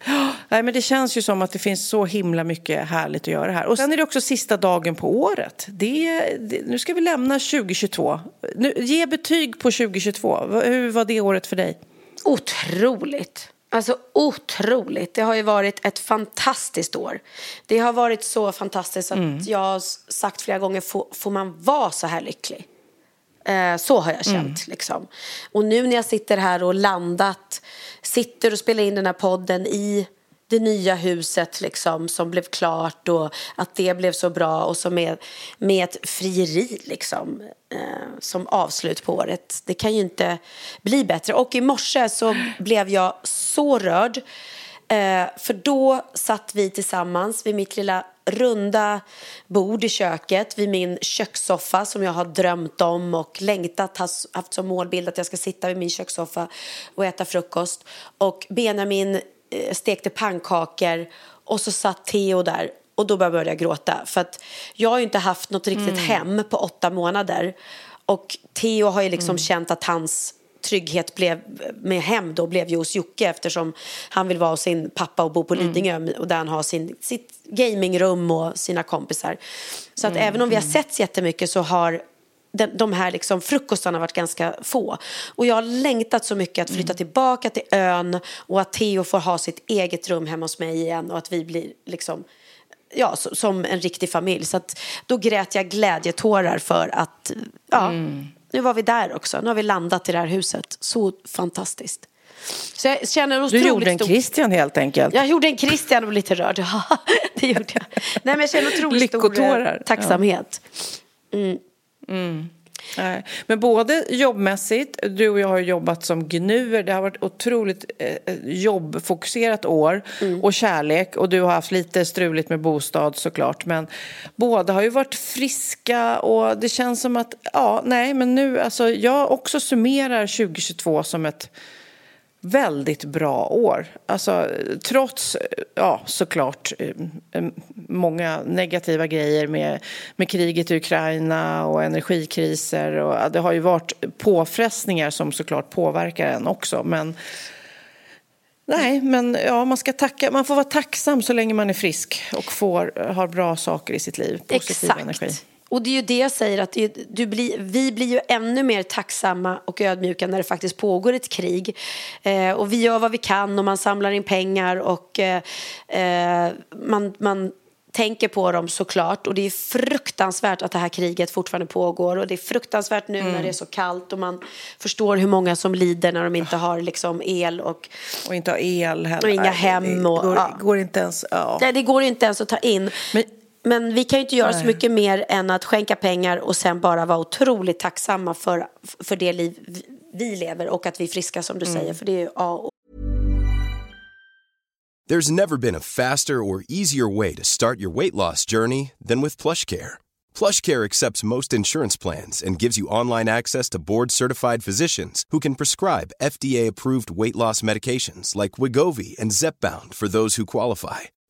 Nej, men det känns ju som att det finns så himla mycket härligt att göra här. Och sen är det också sista dagen på året. Det, det, nu ska vi lämna 2022. Nu, ge betyg på 2022. V- Hur var det året för dig? Otroligt. Alltså otroligt. Det har ju varit ett fantastiskt år. Det har varit så fantastiskt att jag har sagt flera gånger, får, får man vara så här lycklig? Eh, så har jag känt. Liksom. Och nu när jag sitter här och landat, sitter och spelar in den här podden i det nya huset liksom, som blev klart och att det blev så bra och så är med ett frieri liksom, eh, som avslut på året. Det kan ju inte bli bättre. Och i morse så blev jag så rörd. Eh, för då satt vi tillsammans vid mitt lilla runda bord i köket vid min kökssoffa som jag har drömt om och längtat, haft som målbild att jag ska sitta vid min kökssoffa och äta frukost. Och Benjamin stekte pannkakor och så satt Theo där och då började jag gråta för att jag har ju inte haft något riktigt mm. hem på åtta månader och Theo har ju liksom mm. känt att hans trygghet blev, med hem då blev ju hos Jocke eftersom han vill vara hos sin pappa och bo på mm. Lidingö mm. och där han har sin, sitt gamingrum och sina kompisar. Så att mm. även om vi har mm. sett jättemycket så har de, de här liksom frukostarna varit ganska få. Och jag har längtat så mycket att flytta mm. tillbaka till ön och att Theo får ha sitt eget rum hemma hos mig igen och att vi blir liksom ja, som en riktig familj. Så att då grät jag glädjetårar för att ja, mm nu var vi där också. Nu har vi landat i det här huset. Så fantastiskt. Så jag känner otroligt Du gjorde en stor... Christian helt enkelt. Jag gjorde en Christian och blev lite rörd. Ja, det gjorde jag. Nej, men jag känner otroligt stor eh, tacksamhet. Mm. Mm. Men både jobbmässigt, du och jag har jobbat som gnuer, det har varit otroligt eh, jobbfokuserat år mm. och kärlek och du har haft lite struligt med bostad såklart men båda har ju varit friska och det känns som att, ja, nej men nu, alltså jag också summerar 2022 som ett väldigt bra år. Alltså, trots, ja, såklart, eh, många negativa grejer med, med kriget i Ukraina och energikriser. Och, det har ju varit påfrestningar som såklart påverkar en också. Men Nej, men ja, man, ska tacka, man får vara tacksam så länge man är frisk och får, har bra saker i sitt liv. Positiv Exakt. energi. Och det är ju det jag säger, att du blir, vi blir ju ännu mer tacksamma och ödmjuka när det faktiskt pågår ett krig. Eh, och vi gör vad vi kan och man samlar in pengar och eh, eh, man, man tänker på dem såklart. Och det är fruktansvärt att det här kriget fortfarande pågår. Och det är fruktansvärt nu mm. när det är så kallt och man förstår hur många som lider när de inte har liksom el. Och, och inte har el heller. Och inga hem. Och, det går, ja. går inte ens... Ja. Nej, det går inte ens att ta in. Men, men vi kan ju inte göra Nej. så mycket mer än att skänka pengar och sen bara vara otroligt tacksamma för, för det liv vi lever och att vi är friska som du mm. säger. För det är A och There's never been a faster or easier way to start your weight loss journey than with PlushCare. PlushCare accepts most insurance plans and gives you online access to board-certified physicians who can prescribe FDA-approved weight loss medications like Wigovi and Zepbound for those who qualify.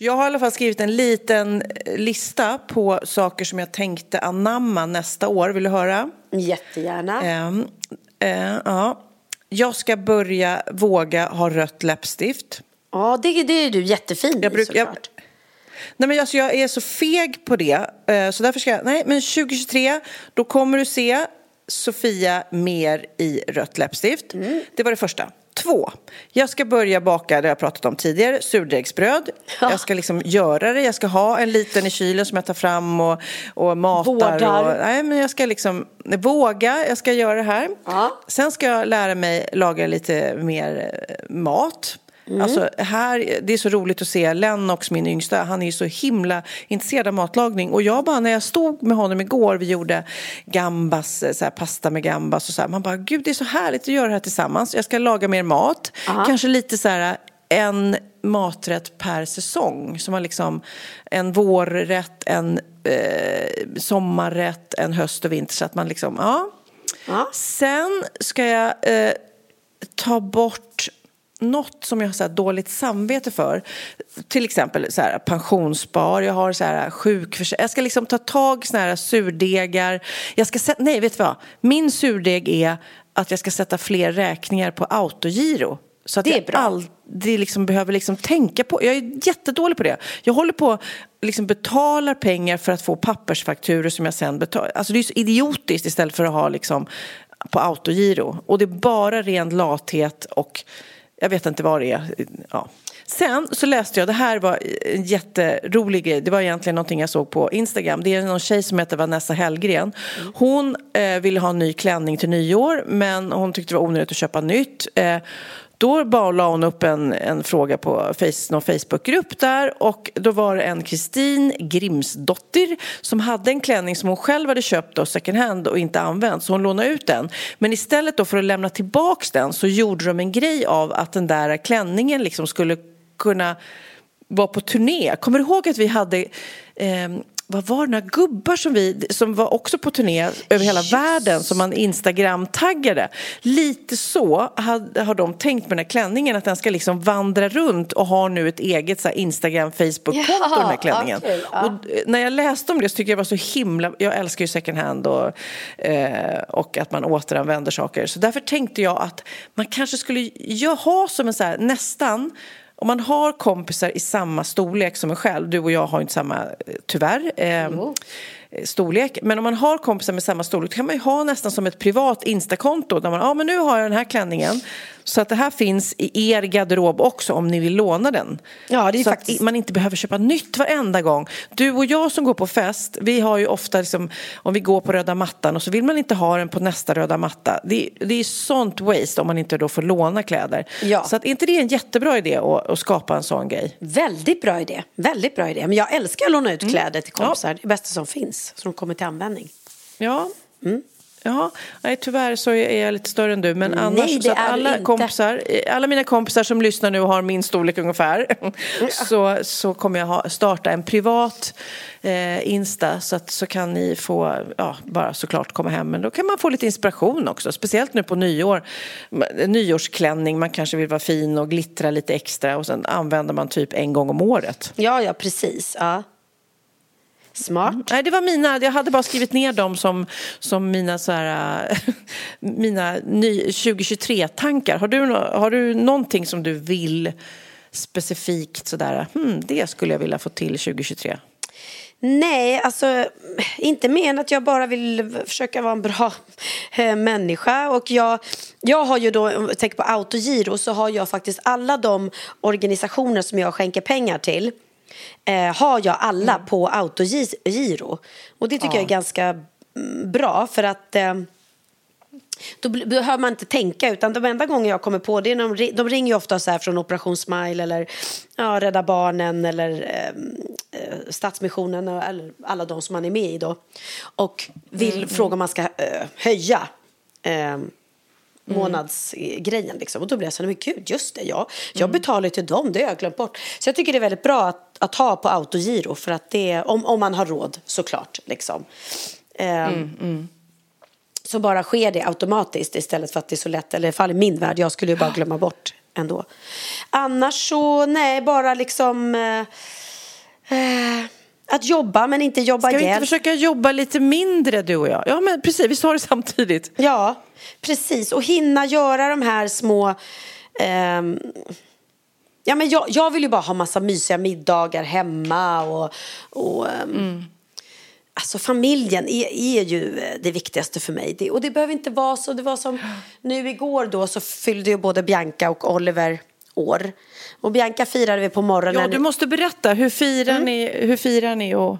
Jag har i alla fall skrivit en liten eh, lista på saker som jag tänkte anamma nästa år. Vill du höra? Jättegärna. Um, uh, ja. Jag ska börja våga ha rött läppstift. Ja, det, det är du jättefin jag bruk, såklart. Jag, nej, men alltså, jag är så feg på det. Uh, så därför ska jag... Nej, men 2023, då kommer du se Sofia mer i rött läppstift. Mm. Det var det första. Två, jag ska börja baka, det har jag pratat om tidigare, surdegsbröd. Ja. Jag ska liksom göra det, jag ska ha en liten i kylen som jag tar fram och, och matar. Vårdar. Och, nej, men jag ska liksom våga, jag ska göra det här. Ja. Sen ska jag lära mig laga lite mer eh, mat. Mm. Alltså, här, det är så roligt att se Lennox, min yngsta, han är ju så himla intresserad av matlagning. Och jag bara, när jag stod med honom igår, vi gjorde gambas, så här, pasta med gambas och så här, man bara, gud det är så härligt att göra det här tillsammans. Jag ska laga mer mat, Aha. kanske lite så här en maträtt per säsong. Som har liksom en vårrätt, en eh, sommarrätt, en höst och vinter. Så att man liksom, ja. Aha. Sen ska jag eh, ta bort något som jag har så dåligt samvete för. Till exempel så här, pensionsspar, jag har så här sjukförsäkring. Jag ska liksom ta tag i såna här surdegar. Jag ska sätta, nej, vet du vad? Min surdeg är att jag ska sätta fler räkningar på autogiro. Så att det är bra. jag aldrig liksom behöver liksom tänka på, jag är jättedålig på det. Jag håller på liksom betalar pengar för att få pappersfakturor som jag sen betalar. Alltså det är så idiotiskt istället för att ha liksom på autogiro. Och det är bara ren lathet och jag vet inte vad det är. Ja. Sen så läste jag, det här var en jätterolig grej, det var egentligen någonting jag såg på Instagram. Det är någon tjej som heter Vanessa Hellgren. Hon eh, ville ha en ny klänning till nyår men hon tyckte det var onödigt att köpa nytt. Eh, då bara la hon upp en, en fråga på face, någon Facebookgrupp där och då var det en Kristin Grimsdottir som hade en klänning som hon själv hade köpt då second hand och inte använt så hon lånade ut den. Men istället då för att lämna tillbaks den så gjorde de en grej av att den där klänningen liksom skulle kunna vara på turné. Kommer du ihåg att vi hade eh, vad var det, några gubbar som, vi, som var också på turné över hela Just. världen som man Instagram-taggade. Lite så har, har de tänkt med den här klänningen, att den ska liksom vandra runt och har nu ett eget så Instagram, Facebook-konto, ja, den här klänningen. Okay, ja. och när jag läste om det så tycker jag det var så himla, jag älskar ju second hand och, eh, och att man återanvänder saker. Så därför tänkte jag att man kanske skulle ha som en så här, nästan om man har kompisar i samma storlek som en själv, du och jag har inte samma, eh, tyvärr, Eh, storlek. Men om man har kompisar med samma storlek kan man ju ha nästan som ett privat Instakonto där man, ja men nu har jag den här klänningen så att det här finns i er garderob också om ni vill låna den. Ja, det är så faktiskt... att man inte behöver köpa nytt varenda gång. Du och jag som går på fest, vi har ju ofta liksom, om vi går på röda mattan och så vill man inte ha den på nästa röda matta. Det, det är sånt waste om man inte då får låna kläder. Ja. Så att inte det är en jättebra idé att, att, skapa en sån grej? Väldigt bra idé, väldigt bra idé. Men jag älskar att låna ut mm. kläder till kompisar, ja. det bästa som finns. Så kommer till användning. Ja. Mm. Ja, nej, tyvärr så är jag lite större än du. Men annars, nej, så alla, kompisar, alla mina kompisar som lyssnar nu och har min storlek ungefär så, så kommer jag ha, starta en privat eh, Insta så, att, så kan ni få, ja, bara såklart komma hem. Men då kan man få lite inspiration också, speciellt nu på nyår. Nyårsklänning, man kanske vill vara fin och glittra lite extra och sen använder man typ en gång om året. Ja, ja, precis. Ja. Smart. Mm. Nej, det var mina. Jag hade bara skrivit ner dem som, som mina, så här, mina 2023-tankar. Har du, har du någonting som du vill specifikt sådär, hmm, det skulle jag vilja få till 2023? Nej, alltså inte mer än att jag bara vill försöka vara en bra äh, människa. Och jag, jag har ju då, om jag tänker på autogiro, så har jag faktiskt alla de organisationer som jag skänker pengar till eh, har jag alla mm. på autogiro. Och det tycker ja. jag är ganska mm, bra för att eh, då behöver man inte tänka utan de enda gånger jag kommer på det är när de, de ringer ju ofta så här från Operation Smile eller ja, Rädda Barnen eller ehm, eh, Stadsmissionen eller alla de som man är med i då och vill mm, fråga om man ska eh, höja eh, Mm. månadsgrejen. Liksom. Och då blir jag så här, men gud, just det, ja. jag mm. betalar till dem, det har jag glömt bort. Så jag tycker det är väldigt bra att, att ha på autogiro, för att det, om, om man har råd såklart. Liksom. Um, så bara sker det automatiskt istället för att det är så lätt, eller i fall i min värld, jag skulle ju bara glömma bort ändå. Annars så, nej, bara liksom... Eh, eh, att jobba men inte jobba Ska vi inte försöka jobba lite mindre du och jag? Ja men precis, vi sa det samtidigt. Ja, precis. Och hinna göra de här små... Um... Ja, men jag, jag vill ju bara ha massa mysiga middagar hemma och... och um... mm. Alltså familjen är, är ju det viktigaste för mig. Det, och det behöver inte vara så. Det var som nu igår då så fyllde ju både Bianca och Oliver år. Och Bianca firade vi på morgonen. Ja, du måste berätta. Hur firar mm. ni? Hur firar ni och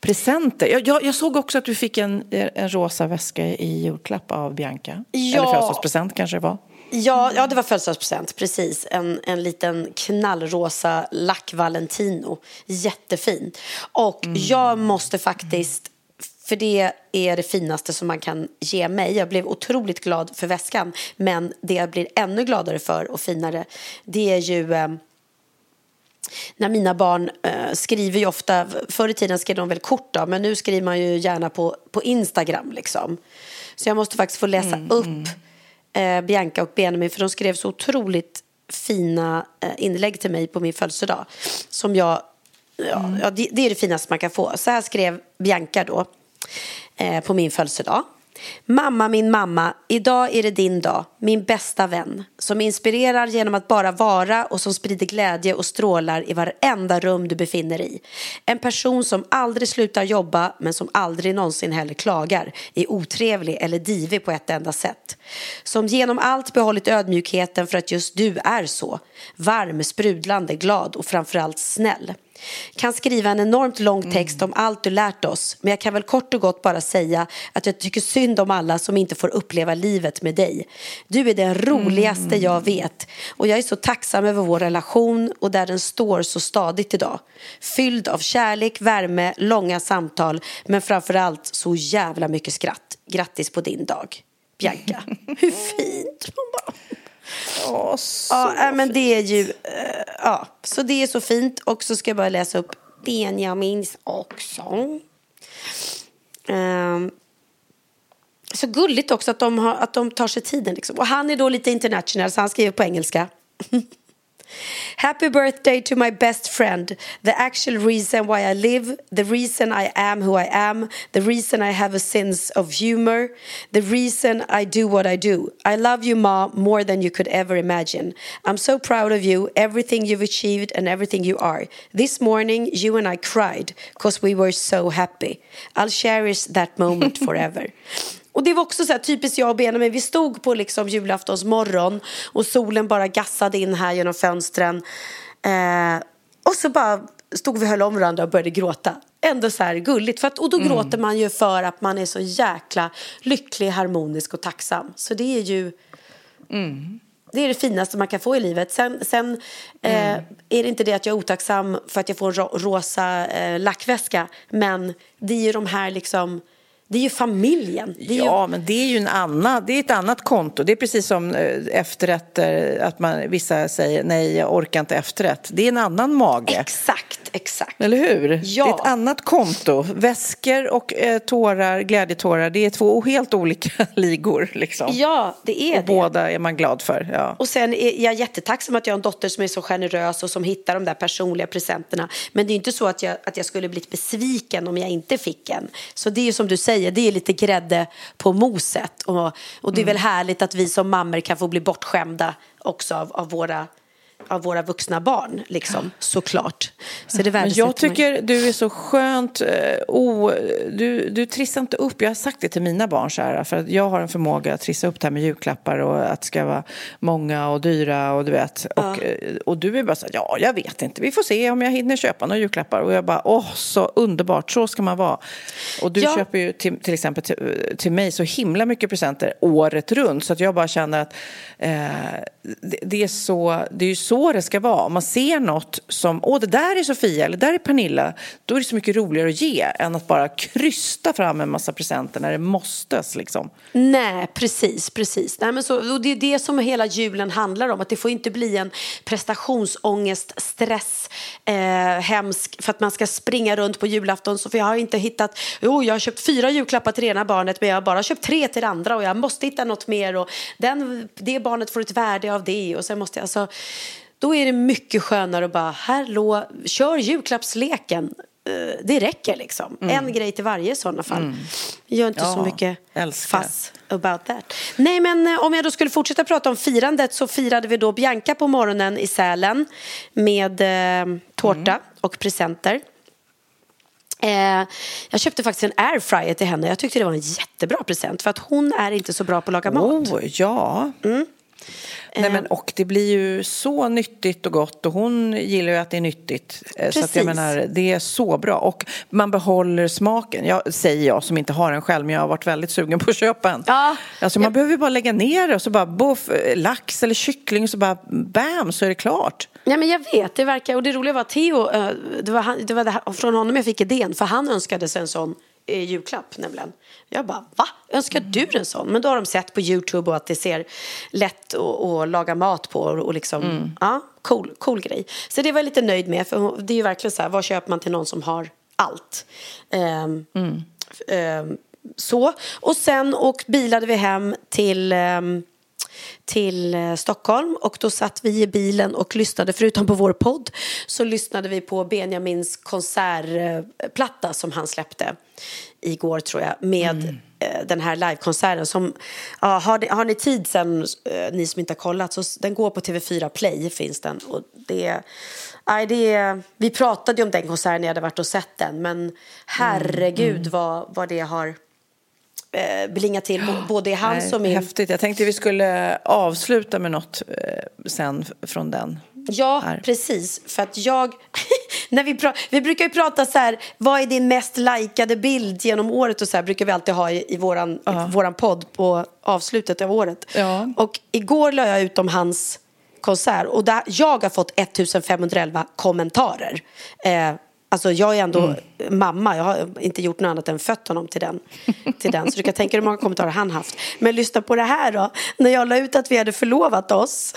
presenter? Jag, jag, jag, såg också att du fick en, en rosa väska i julklapp av Bianca. Ja. Eller födelsedagspresent kanske det var. Ja, ja, det var födelsedagspresent, precis. En, en liten knallrosa lack Valentino. Jättefin. Och mm. jag måste faktiskt för det är det finaste som man kan ge mig. Jag blev otroligt glad för väskan. Men det jag blir ännu gladare för och finare det är ju eh, när mina barn eh, skriver ju ofta, förr i tiden skrev de väl kort då, men nu skriver man ju gärna på, på Instagram liksom. Så jag måste faktiskt få läsa mm, upp. Eh, Bianca och Benjamin för de skrev så otroligt fina eh, inlägg till mig på min födelsedag. Som jag, ja, mm. det, är det finaste man kan få. Så här skrev Bianca då eh, på min födelsedag. Mamma, min mamma, idag är det din dag, min bästa vän som inspirerar genom att bara vara och som sprider glädje och strålar i varenda rum du befinner i. En person som aldrig slutar jobba men som aldrig någonsin heller klagar, är otrevlig eller divig på ett enda sätt. Som genom allt behållit ödmjukheten för att just du är så. Varm, sprudlande, glad och framförallt snäll. Kan skriva en enormt lång text om allt du lärt oss men jag kan väl kort och gott bara säga att jag tycker synd om alla som inte får uppleva livet med dig. Du är den roligaste jag vet och jag är så tacksam över vår relation och där den står så stadigt idag. Fylld av kärlek, värme, långa samtal men framförallt så jävla mycket skratt. Grattis på din dag. Bianca. Hur fint! Man bara... Åh, så Ja, äh, men det är ju... eh, ja, så det är så fint. Och så ska jag bara läsa upp Benjamins också. Ehm, så gulligt också att de, har, att de tar sig tiden. Liksom. Och han är då lite international, så han skriver på engelska. Happy birthday to my best friend, the actual reason why I live, the reason I am who I am, the reason I have a sense of humor, the reason I do what I do. I love you, Ma, more than you could ever imagine. I'm so proud of you, everything you've achieved, and everything you are. This morning, you and I cried because we were so happy. I'll cherish that moment forever. Och det var också så här, typiskt jag och Benjamin, vi stod på liksom julaftons morgon och solen bara gassade in här genom fönstren. Eh, och så bara stod vi och höll om varandra och började gråta. Ändå så här gulligt, för att, och då gråter man ju för att man är så jäkla lycklig, harmonisk och tacksam. Så det är ju det är det finaste man kan få i livet. Sen, sen eh, är det inte det att jag är otacksam för att jag får en ro rosa eh, lackväska. Men det är ju de här liksom, det är ju familjen. Är ju, Ja, men det är ju en annan, det är ett annat konto. Det är precis som eh, efterrätter, att man, vissa säger nej, jag orkar inte efterrätt. Det är en annan mage. Exakt, exakt. Eller hur? Ja. Det är ett annat konto. Väskor och eh, tårar, glädjetårar, det är två helt olika ligor. Liksom. Ja, det är och det. båda är man glad för. Ja. Och sen är jag jättetacksam att jag har en dotter som är så generös och som hittar de där personliga presenterna. Men det är inte så att jag, att jag skulle blivit besviken om jag inte fick en. Så det är som du säger, det är lite grädde på moset. Och, och det är väl härligt att vi som mammor kan få bli bortskämda också av, av våra av våra vuxna barn, liksom, såklart. Så det Men jag tycker du är så skönt eh, o, du, du trissar inte upp. Jag har sagt det till mina barn så här, för att jag har en förmåga att trissa upp det här med julklappar och att det ska vara många och dyra och du vet. Och, eh, och du är bara så här, ja jag vet inte, vi får se om jag hinner köpa några julklappar. Och jag bara, åh så underbart, så ska man vara. Och du Ja. köper ju till, till exempel till, till mig så himla mycket presenter året runt så att jag bara känner att eh, det, är så, det är ju så det ska vara. Om man ser något som, åh det där är Sofia eller det där är Pernilla, då är det så mycket roligare att ge än att bara krysta fram en massa presenter när det måstes liksom. Nej, precis, precis. Nej, men så, och det är det som hela julen handlar om. Att det får inte bli en prestationsångest, stress, eh, hemsk för att man ska springa runt på julafton. Så för jag har inte hittat, jo jag har köpt fyra julklappar till det ena barnet men jag har bara köpt tre till det andra och jag måste hitta något mer och den, det barnet får ett värde av det och sen måste jag, alltså, då är det mycket skönare att bara, hallå, kör julklappsleken. Eh, Det räcker liksom. En grej till varje i sådana fall. Gör inte så Ja, mycket älskar. fuss about that. Nej, men eh, om jag då skulle fortsätta prata om firandet så firade vi då Bianca på morgonen i Sälen med eh, tårta och presenter. Eh, jag köpte faktiskt en airfryer till henne. Jag tyckte det var en jättebra present för att hon är inte så bra på att laga mat. Oh, ja. Nej, men, och det blir ju så nyttigt och gott och hon gillar ju att det är nyttigt. Eh, Så att Precis. jag menar, det är så bra. Och man behåller smaken. Jag, säger jag som inte har en själv, men jag har varit väldigt sugen på att köpa en. Ja. Alltså, man behöver ju bara lägga ner det och så bara boff, eh, lax eller kyckling och så bara bam så är det klart. Ja, men jag vet, det verkar, och det roliga var att Theo, eh, det var, han, det var det här, från honom jag fick idén, för han önskade sig en sån eh, julklapp nämligen. Jag bara, va? Önskar du en sån? Men då har de sett på Youtube och att det ser lätt att, laga mat på och, liksom, ja, cool, cool grej. Så det var jag lite nöjd med, för det är ju verkligen så här, vad köper man till någon som har allt? Ehm, ehm, så, och sen och bilade vi hem till ehm, till eh, Stockholm. Och då satt vi i bilen och lyssnade, förutom på vår podd, så lyssnade vi på Benjamins konsertplatta som han släppte igår tror jag med eh, den här livekonserten som, ja, har, ni, har ni tid sen, eh, ni som inte har kollat, så den går på TV4 Play finns den. Och det Nej, det, vi pratade ju om den konserten när jag hade varit och sett den. Men herregud Vad, vad det har eh, blingat till både i hans och min Häftigt. Jag tänkte vi skulle avsluta med något eh, sen från den. Ja, här. precis. För att jag... När vi, pra- vi brukar ju prata så här, vad är din mest likade bild genom året och så här brukar vi alltid ha i, i våran, våran podd på avslutet av året. Ja. Och igår la jag ut om hans konsert och där, jag har fått 1511 kommentarer. Eh, alltså jag är ändå mamma, jag har inte gjort något annat än fött honom till den. Till den. Så du kan tänka dig hur många kommentarer han haft. Men lyssna på det här då, när jag la ut att vi hade förlovat oss.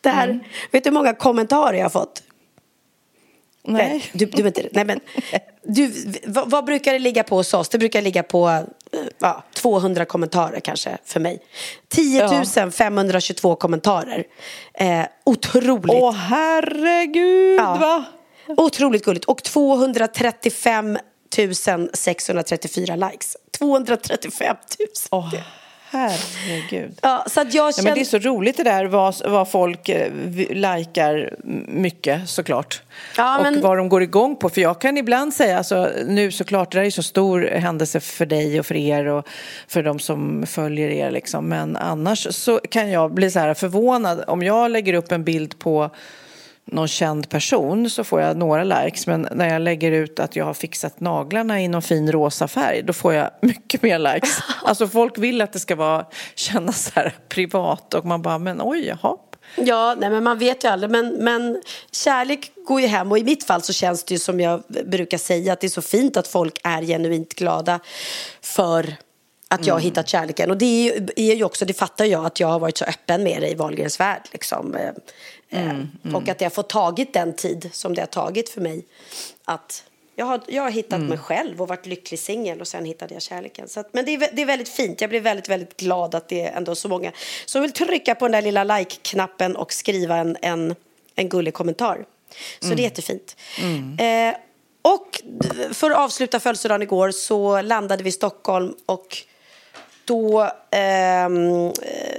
Det här, Vet du hur många kommentarer jag har fått? Nej. Du, du, vet inte, nej men, du, vad, vad brukar det ligga på hos oss? Det brukar ligga på eh, ja, 200 kommentarer kanske för mig. 10 522 kommentarer. Eh, otroligt. Åh herregud Ja. va? Otroligt gulligt. Och 235 634 likes. 235 000. Åh herregud. Ja, så att jag Ja, känner... men det är så roligt det där vad, vad folk eh, likar mycket såklart. Ja, och men- vad de går igång på. För jag kan ibland säga, alltså, nu såklart, det där är så stor händelse för dig och för er och för de som följer er liksom. Men annars så kan jag bli så här förvånad om jag lägger upp en bild på någon känd person så får jag några likes men när jag lägger ut att jag har fixat naglarna i någon fin rosa färg då får jag mycket mer likes. Alltså folk vill att det ska vara, kännas så här privat och man bara men oj, jaha. Ja, nej, men man vet ju aldrig. Men, men kärlek går ju hem och i mitt fall så känns det ju som jag brukar säga att det är så fint att folk är genuint glada för att jag har hittat kärleken. Och det är ju, också, det fattar jag, att jag har varit så öppen med det i Wahlgrens värld. Liksom. Eh, eh, Och att det har fått tagit den tid som det har tagit för mig. Att jag har, jag har hittat mig själv och varit lycklig singel och sen hittade jag kärleken. Så att, men det är, det är väldigt fint. Jag blir väldigt, väldigt glad att det är ändå så många som vill trycka på den där lilla like-knappen och skriva en, en, en gullig kommentar. Så det är jättefint. Eh, och för att avsluta födelsedagen igår så landade vi i Stockholm och då eh,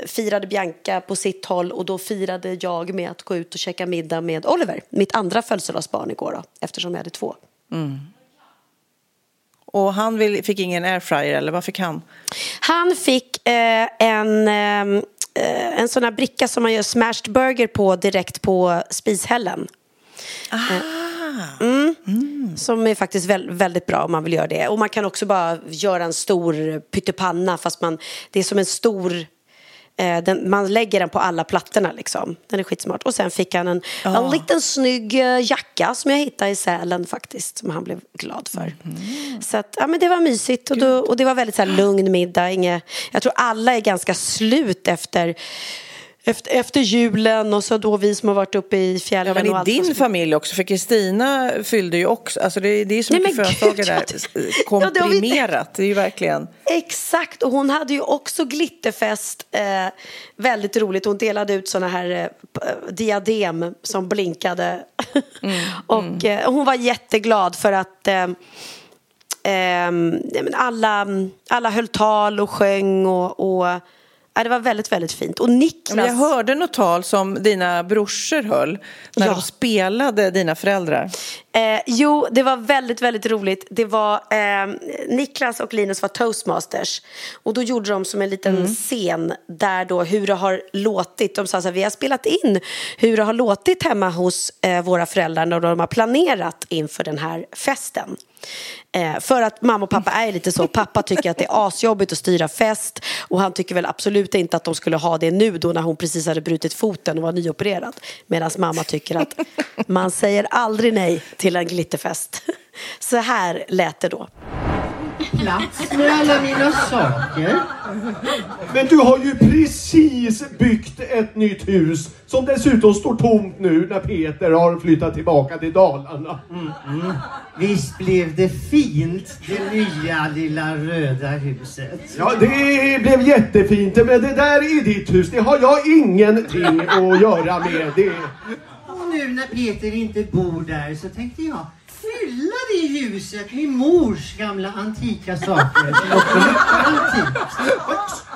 firade Bianca på sitt håll och då firade jag med att gå ut och käka middag med Oliver, mitt andra födelsedagsbarn igår då, eftersom jag hade två. Och han vill, fick ingen airfryer eller vad fick han? Han fick eh, en, eh, en sån här bricka som man gör smashed burger på direkt på spishällen. Mm. Som är faktiskt väl, väldigt bra om man vill göra det. Och man kan också bara göra en stor pyttipanna fast man, det är som en stor eh, den, man lägger den på alla plattorna liksom. Den är skitsmart. Och sen fick han en, en liten snygg eh, jacka som jag hittade i Sälen faktiskt. Som han blev glad för. Så att, ja men det var mysigt och, då, och det var väldigt så här, lugn middag. Inge, jag tror alla är ganska slut efter efter, efter julen och så då vi som har varit uppe i fjällen Ja, men och i allt din familj också, för Kristina fyllde ju också, alltså det, det är så Nej, mycket födelsedagar där, det- Ja, det komprimerat, är ju verkligen. Exakt, och hon hade ju också glitterfest. Eh, väldigt roligt. Hon delade ut såna här eh, p- diadem som blinkade. och eh, hon var jätteglad för att eh, eh, alla, alla höll tal och sjöng och, och ja, det var väldigt, väldigt fint. Och Niklas... jag hörde något tal som dina brorsor höll när Ja. de spelade dina föräldrar. Eh, jo, det var väldigt, väldigt roligt. Det var eh, Niklas och Linus var toastmasters. Och då gjorde de som en liten scen där då hur det har låtit. De sa så här, vi har spelat in hur det har låtit hemma hos eh, våra föräldrar när de har planerat inför den här festen. Eh, för att mamma och pappa är lite så. Pappa tycker att det är asjobbigt att styra fest och han tycker väl absolut inte att de skulle ha det nu då när hon precis hade brutit foten och var nyopererad. Medan mamma tycker att man säger aldrig nej till en glitterfest. Så här lät det då plats med alla mina saker. Men du har ju precis byggt ett nytt hus som dessutom står tomt nu när Peter har flyttat tillbaka till Dalarna. Visst blev det fint, det nya lilla röda huset. Ja, det blev jättefint, men det där är ditt hus. Det har jag ingenting att göra med. Det... Och nu när Peter inte bor där så tänkte jag fylla det huset med mors gamla antika saker.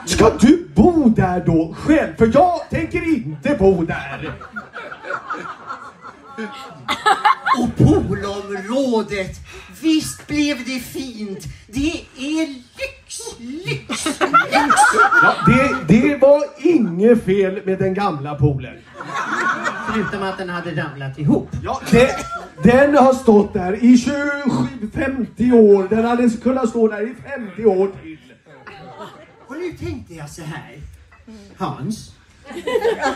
Ska du bo där då själv? För jag tänker inte bo där. Och poolområdet, visst blev det fint. Det är lyx, lyx, lyx. Ja, det, det var inget fel med den gamla poolen. Förutom att den hade ramlat ihop. Ja, det, Den har stått där i 27, 50 år. Den hade kunnat stå där i 50 år till. Och nu tänkte jag så här. Hans?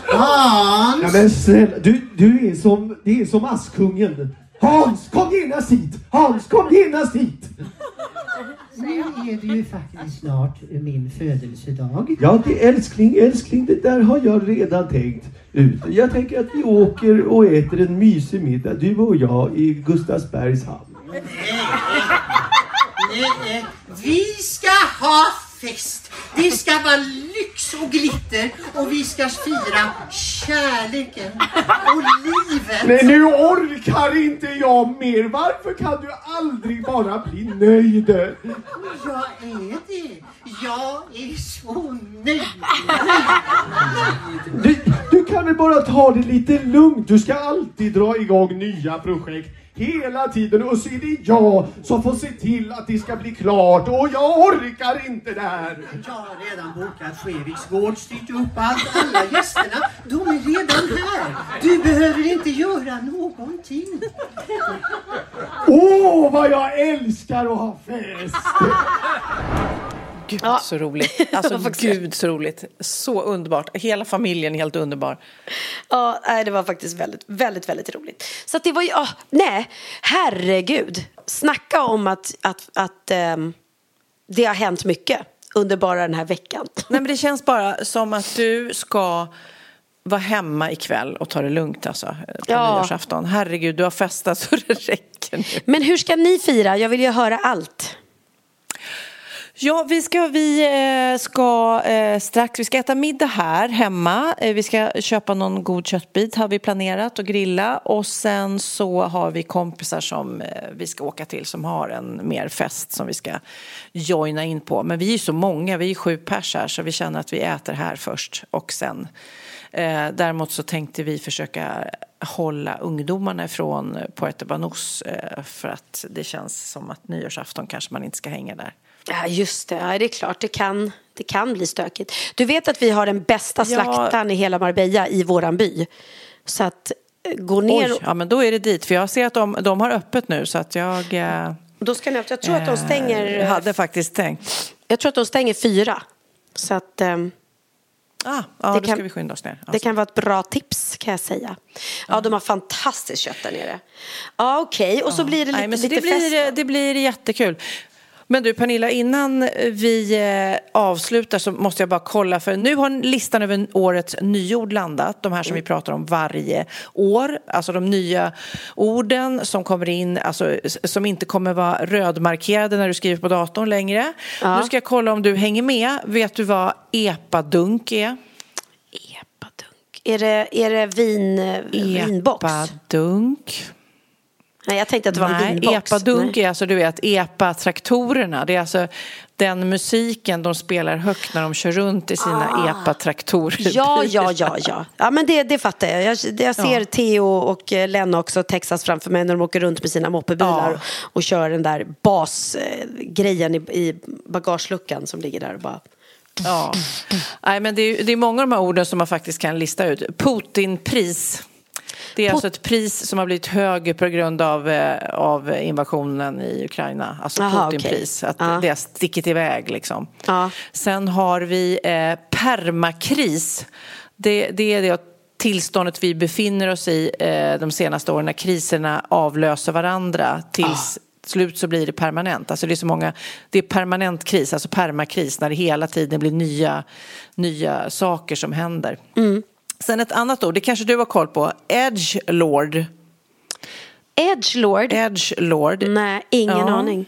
Hans! Ja men snälla, du, du är som, det är som Askungen. Hans, kom genast hit! Hans, kom genast hit! Nu är det ju faktiskt snart min födelsedag. Ja, det älskling, älskling, det där har jag redan tänkt ut. Jag tänker att vi åker och äter en mysig middag, du och jag, i Gustavsbergs hamn. Nej, vi ska ha fest. Det ska vara lyx och glitter och vi ska fira kärleken och livet. Nej, nu orkar inte jag mer. Varför kan du aldrig bara bli nöjd? Jag är det. Jag är så nöjd. Du, du kan väl bara ta det lite lugnt? Du ska alltid dra igång nya projekt. Hela tiden och så är det jag som får se till att det ska bli klart och jag orkar inte det här. Jag har redan bokat Skeviks gård, styrt upp allt. Alla gästerna, de är redan här. Du behöver inte göra någonting. Åh, vad jag älskar att ha fest! Gud Ja. så roligt. Alltså gud så roligt. Så underbart. Hela familjen är helt underbar. Ja, nej, det var faktiskt väldigt, väldigt, väldigt roligt. Så det var ju, ah, nej, herregud. Snacka om att, att, att ehm, det har hänt mycket under bara den här veckan. Nej men det känns bara som att du ska vara hemma ikväll och ta det lugnt alltså. På Ja. nyårsafton. Herregud, du har festat så det räcker nu. Men hur ska ni fira? Jag vill ju höra allt. Ja, vi ska, vi eh, ska eh, strax, vi ska äta middag här hemma. Eh, vi ska köpa någon god köttbit har vi planerat och grilla. Och sen så har vi kompisar som vi ska åka till som har en mer fest som vi ska joina in på. Men vi är ju så många, vi är sju pers här så vi känner att vi äter här först och sen. Eh, däremot så tänkte vi försöka hålla ungdomarna ifrån Puerto Banús eh, för att det känns som att nyårsafton kanske man inte ska hänga där. Ja, just det. Ja, det är klart, det kan, det kan bli stökigt. Du vet att vi har den bästa Ja. slaktaren i hela Marbella i våran by. Så att eh, gå ner... Oj, ja men då är det dit. För jag ser att de, de har öppet nu så att jag... Eh, Då ska ni, jag tror att de stänger... eh, hade faktiskt tänkt. Jag tror att de stänger fyra. Så att... ehm, Ah, ja, Det då kan- ska vi skynda oss ner. Det kan vara ett bra tips kan jag säga. Ja, de har fantastiskt kött där nere. Ja, okej. Och så blir det lite, Nej, men lite det, blir, fest. det blir jättekul. Men du Pernilla, innan vi eh, avslutar så måste jag bara kolla för nu har listan över årets nyord landat. De här som vi pratar om varje år. Alltså de nya orden som kommer in, alltså som inte kommer vara rödmarkerade när du skriver på datorn längre. Nu ska jag kolla om du hänger med. Vet du vad epadunk är? Epadunk. Är det, är det vin, vinbox? Epadunk. Nej, jag tänkte att det var en Nej, vinbox. epadunk Nej. är alltså, du vet, epa-traktorerna. Det är alltså den musiken de spelar högt när de kör runt i sina epa-traktorer. Ah. Ja, ja, ja, ja. Ja, men det, det fattar jag. Jag, jag ser Ja. Theo och eh, Lennox och Texas framför mig när de åker runt med sina moppebilar Ja. och kör den där basgrejen i, i bagageluckan som ligger där och bara... Ja. Nej, men det, är, det är många av de här orden som man faktiskt kan lista ut. Putinpris. Det är alltså ett pris som har blivit högre på grund av, eh, av invasionen i Ukraina. Alltså Putinpris. okej. Att Ja. det har stickit iväg liksom. Ja. Sen har vi eh, permakris. Det, det är det tillståndet vi befinner oss i eh, de senaste åren när kriserna avlöser varandra tills slut så blir det permanent. Alltså det är så många, det är permanent kris, alltså permakris när det hela tiden blir nya, nya saker som händer. Sen ett annat ord, det kanske du har koll på, edgelord. Edgelord? Edgelord. Nej, ingen Ja. aning.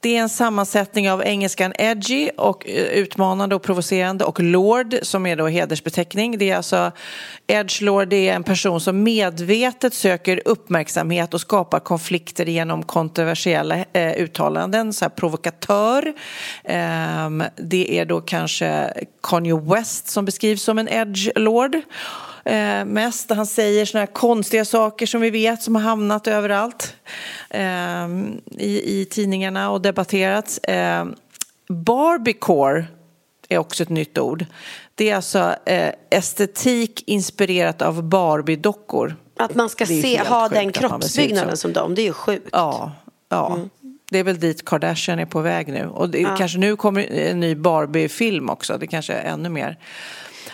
Det är en sammansättning av engelskan edgy och eh, utmanande och provocerande och lord som är då hedersbeteckning. Det är alltså edgelord det är en person som medvetet söker uppmärksamhet och skapar konflikter genom kontroversiella eh, uttalanden, så här provokatör. Eh, det är då kanske Kanye West som beskrivs som en edge lord eh, mest. Han säger såna här konstiga saker som vi vet som har hamnat överallt eh, i, i tidningarna och debatterats. Eh, Barbiecore är också ett nytt ord. Det är alltså eh, estetik inspirerat av Barbie-dockor. Att man ska se, ha den kroppsbyggnaden som dem. Det är ju sjukt. Ja, ja. Det är väl dit Kardashian är på väg nu. Och det, Ja. kanske nu kommer en ny Barbie-film också. Det kanske är ännu mer.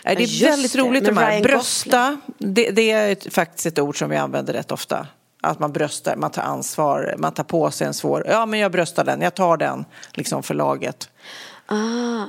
Nej, det är just väldigt det, roligt de här. Brösta, det, det är faktiskt ett ord som vi använder rätt ofta. Att man bröstar, man tar ansvar, man tar på sig en svår... Ja, men jag bröstar den, jag tar den liksom för laget. Ah.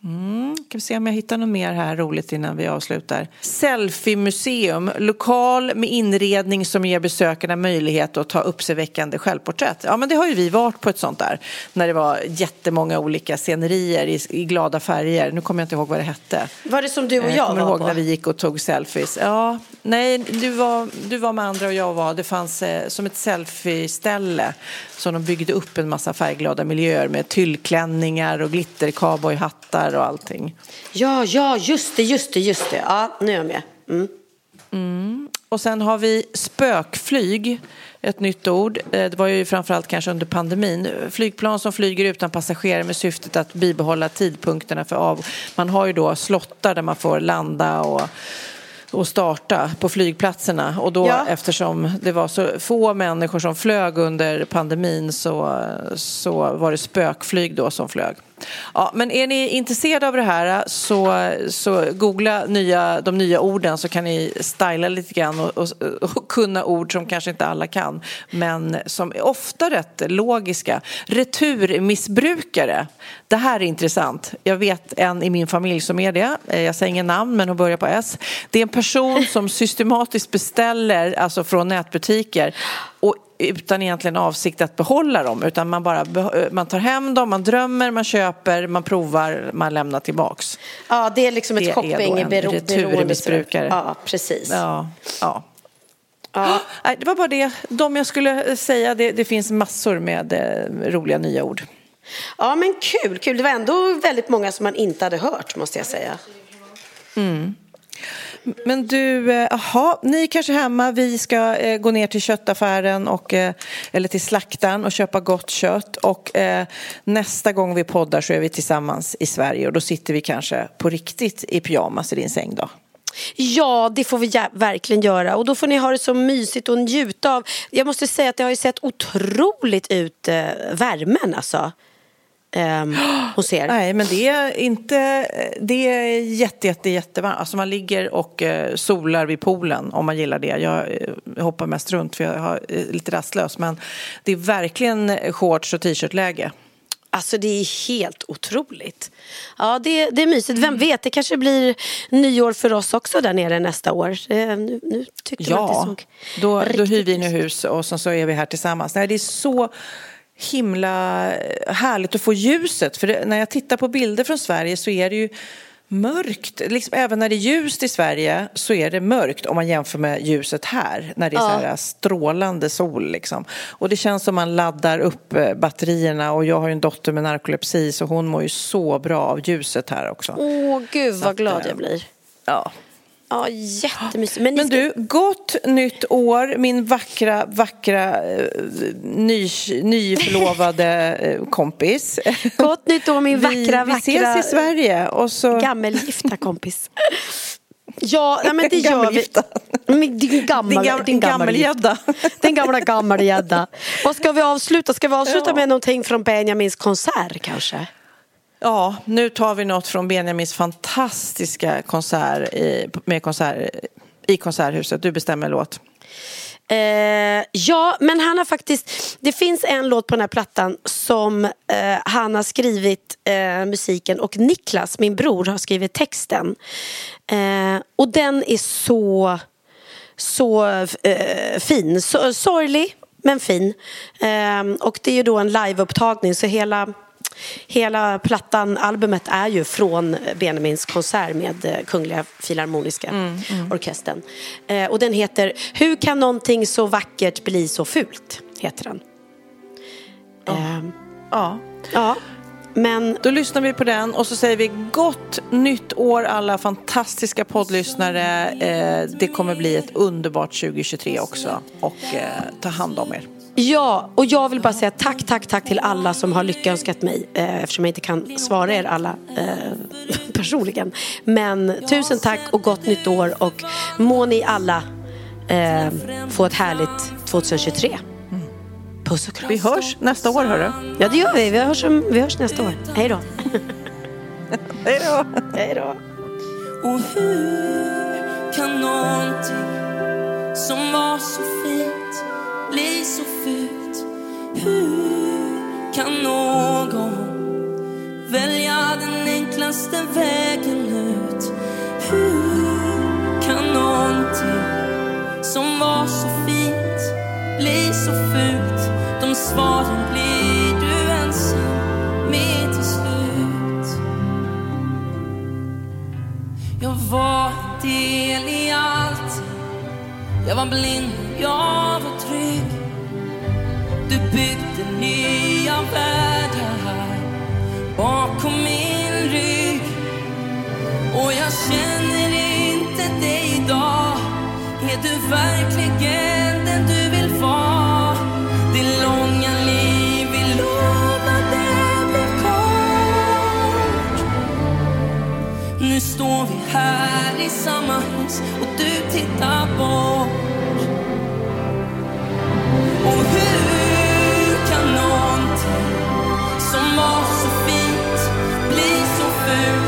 Ska vi se om jag hittar något mer här roligt innan vi avslutar. Selfie-museum, lokal med inredning som ger besökarna möjlighet att ta uppseendeväckande självporträtt. Ja, men det har ju vi varit på ett sånt där. När det var jättemånga olika scenerier i, i glada färger. Nu kommer jag inte ihåg vad det hette. Var det som du och Eh, jag kommer var ihåg på? när vi gick och tog selfies. Ja, nej, du var, du var med andra och jag var. Det fanns eh, som ett selfie-ställe som de byggde upp en massa färgglada miljöer med tyllklänningar och glitter cowboyhattar och allting. Ja, ja, just det, just det, just det. Ja, nu är jag med. Mm. Och sen har vi spökflyg, ett nytt ord. Eh, Det var ju framförallt kanske under pandemin. Flygplan som flyger utan passagerare med syftet att bibehålla tidpunkterna för av... Man har ju då slottar där man får landa och och starta på flygplatserna. Och då Ja. eftersom det var så få människor som flög under pandemin så, så var det spökflyg då som flög. Ja, men är ni intresserade av det här så, så googla nya, de nya orden så kan ni styla lite grann och, och, och kunna ord som kanske inte alla kan men som är ofta rätt logiska. Returmissbrukare. Det här är intressant. Jag vet en i min familj som är det. Eh, jag säger ingen namn men hon börjar på S. Det är en person som systematiskt beställer alltså från nätbutiker och utan egentligen avsikt att behålla dem utan man bara beh- man tar hem dem, man drömmer, man köper, man provar, man lämnar tillbaks. Ja, det är liksom ett Det är då shopping en bero- returmissbrukare. Ja, precis. Ja, ja. Ja. Det var bara det. De jag skulle säga, det, det finns massor med eh, roliga nya ord. ja, men kul, kul. Det var ändå väldigt många som man inte hade hört, måste jag säga. Men du, eh, jaha, ni är kanske hemma. Vi ska eh, gå ner till köttaffären och, eh, eller till slaktaren och köpa gott kött. Och eh, nästa gång vi poddar så är vi tillsammans i Sverige och då sitter vi kanske på riktigt i pyjamas i din säng då. Ja, det får vi verkligen göra. Och då får ni ha det så mysigt och njuta av. Jag måste säga att det har ju sett otroligt ut, eh, värmen alltså. Ehm, hos er. Nej, men det är inte, det är jätte, jätte, jättevarmt. Alltså man ligger och eh, solar vid poolen om man gillar det. Jag eh, hoppar mest runt för jag är eh, lite rastlös. Men det är verkligen shorts och t-shirt-läge. Alltså det är helt otroligt. Ja, det, det är mysigt. Vem vet, det kanske blir nyår för oss också där nere nästa år. Nu, nu tyckte man att det Ja, såg då, då hyr vi mysigt. hus och sen så är vi här tillsammans. Nej, det är så himla härligt att få ljuset. För det, när jag tittar på bilder från Sverige så är det ju mörkt. Liksom, även när det är ljust i Sverige så är det mörkt om man jämför med ljuset här. När det är så här strålande sol. Liksom. Och det känns som man laddar upp eh, batterierna. Och jag har ju en dotter med narkolepsi så hon mår ju så bra av ljuset här också. Åh, gud vad att, glad eh, jag blir. Ja. Ja, jättemysigt. Men, Men du, gott nytt år min vackra, vackra eh, ny, nyförlovade eh, kompis. Gott nytt år min vackra, vi, vackra vi ses i Sverige och så... gammelgifta kompis. Ja, nej, men det gör vi. Men Din, gammal, Din gam- din gammelgädda. Gamla gammelgädda. Vad ska vi avsluta? Ska vi avsluta Ja. med någonting från Benjamins konsert kanske? Ja, nu tar vi något från Benjamins fantastiska konsert i, med konsert, i Konserthuset. Du bestämmer låt. Eh, ja, men han har faktiskt... Det finns en låt på den här plattan som eh, han har skrivit eh, musiken och Niklas, min bror, har skrivit texten. Eh, och den är så, så eh, fin. Så, sorglig, men fin. Eh, och det är ju då en liveupptagning så hela... Hela plattan, albumet är ju från Benjamins konsert med eh, Kungliga Filharmoniska Orkestern. Eh, och den heter Hur kan någonting så vackert bli så fult? Heter den. Eh, Ja. ja, men Då lyssnar vi på den och så säger vi gott nytt år alla fantastiska poddlyssnare. Eh, det kommer bli ett underbart 2023 också. Och eh, ta hand om er. Ja, och jag vill bara säga tack, tack, tack till alla som har lyckönskat mig eh, eftersom jag inte kan svara er alla eh, personligen. Men tusen tack och gott nytt år och må ni alla eh, få ett härligt 2023. Puss och kram. Vi hörs nästa år, hörru. Ja, det gör vi. Vi hörs, vi hörs nästa år. Hej då. Hej då. Hej då. Och hur kan någonting som var så fint bli så fult? Hur kan någon välja den enklaste vägen ut? Hur kan någonting som var så fint bli så fult? De svaren blir du ensam med till slut. Jag var en del i allt Jag var blind, jag var trygg Du byggde nya världar bakom min rygg Och jag känner inte dig idag Är du verkligen den du vill vara? Det långa liv vi lovade blev kort nu står vi här i samma hus och du tittar bort. Och hur kan någonting som var så fint bli så fult?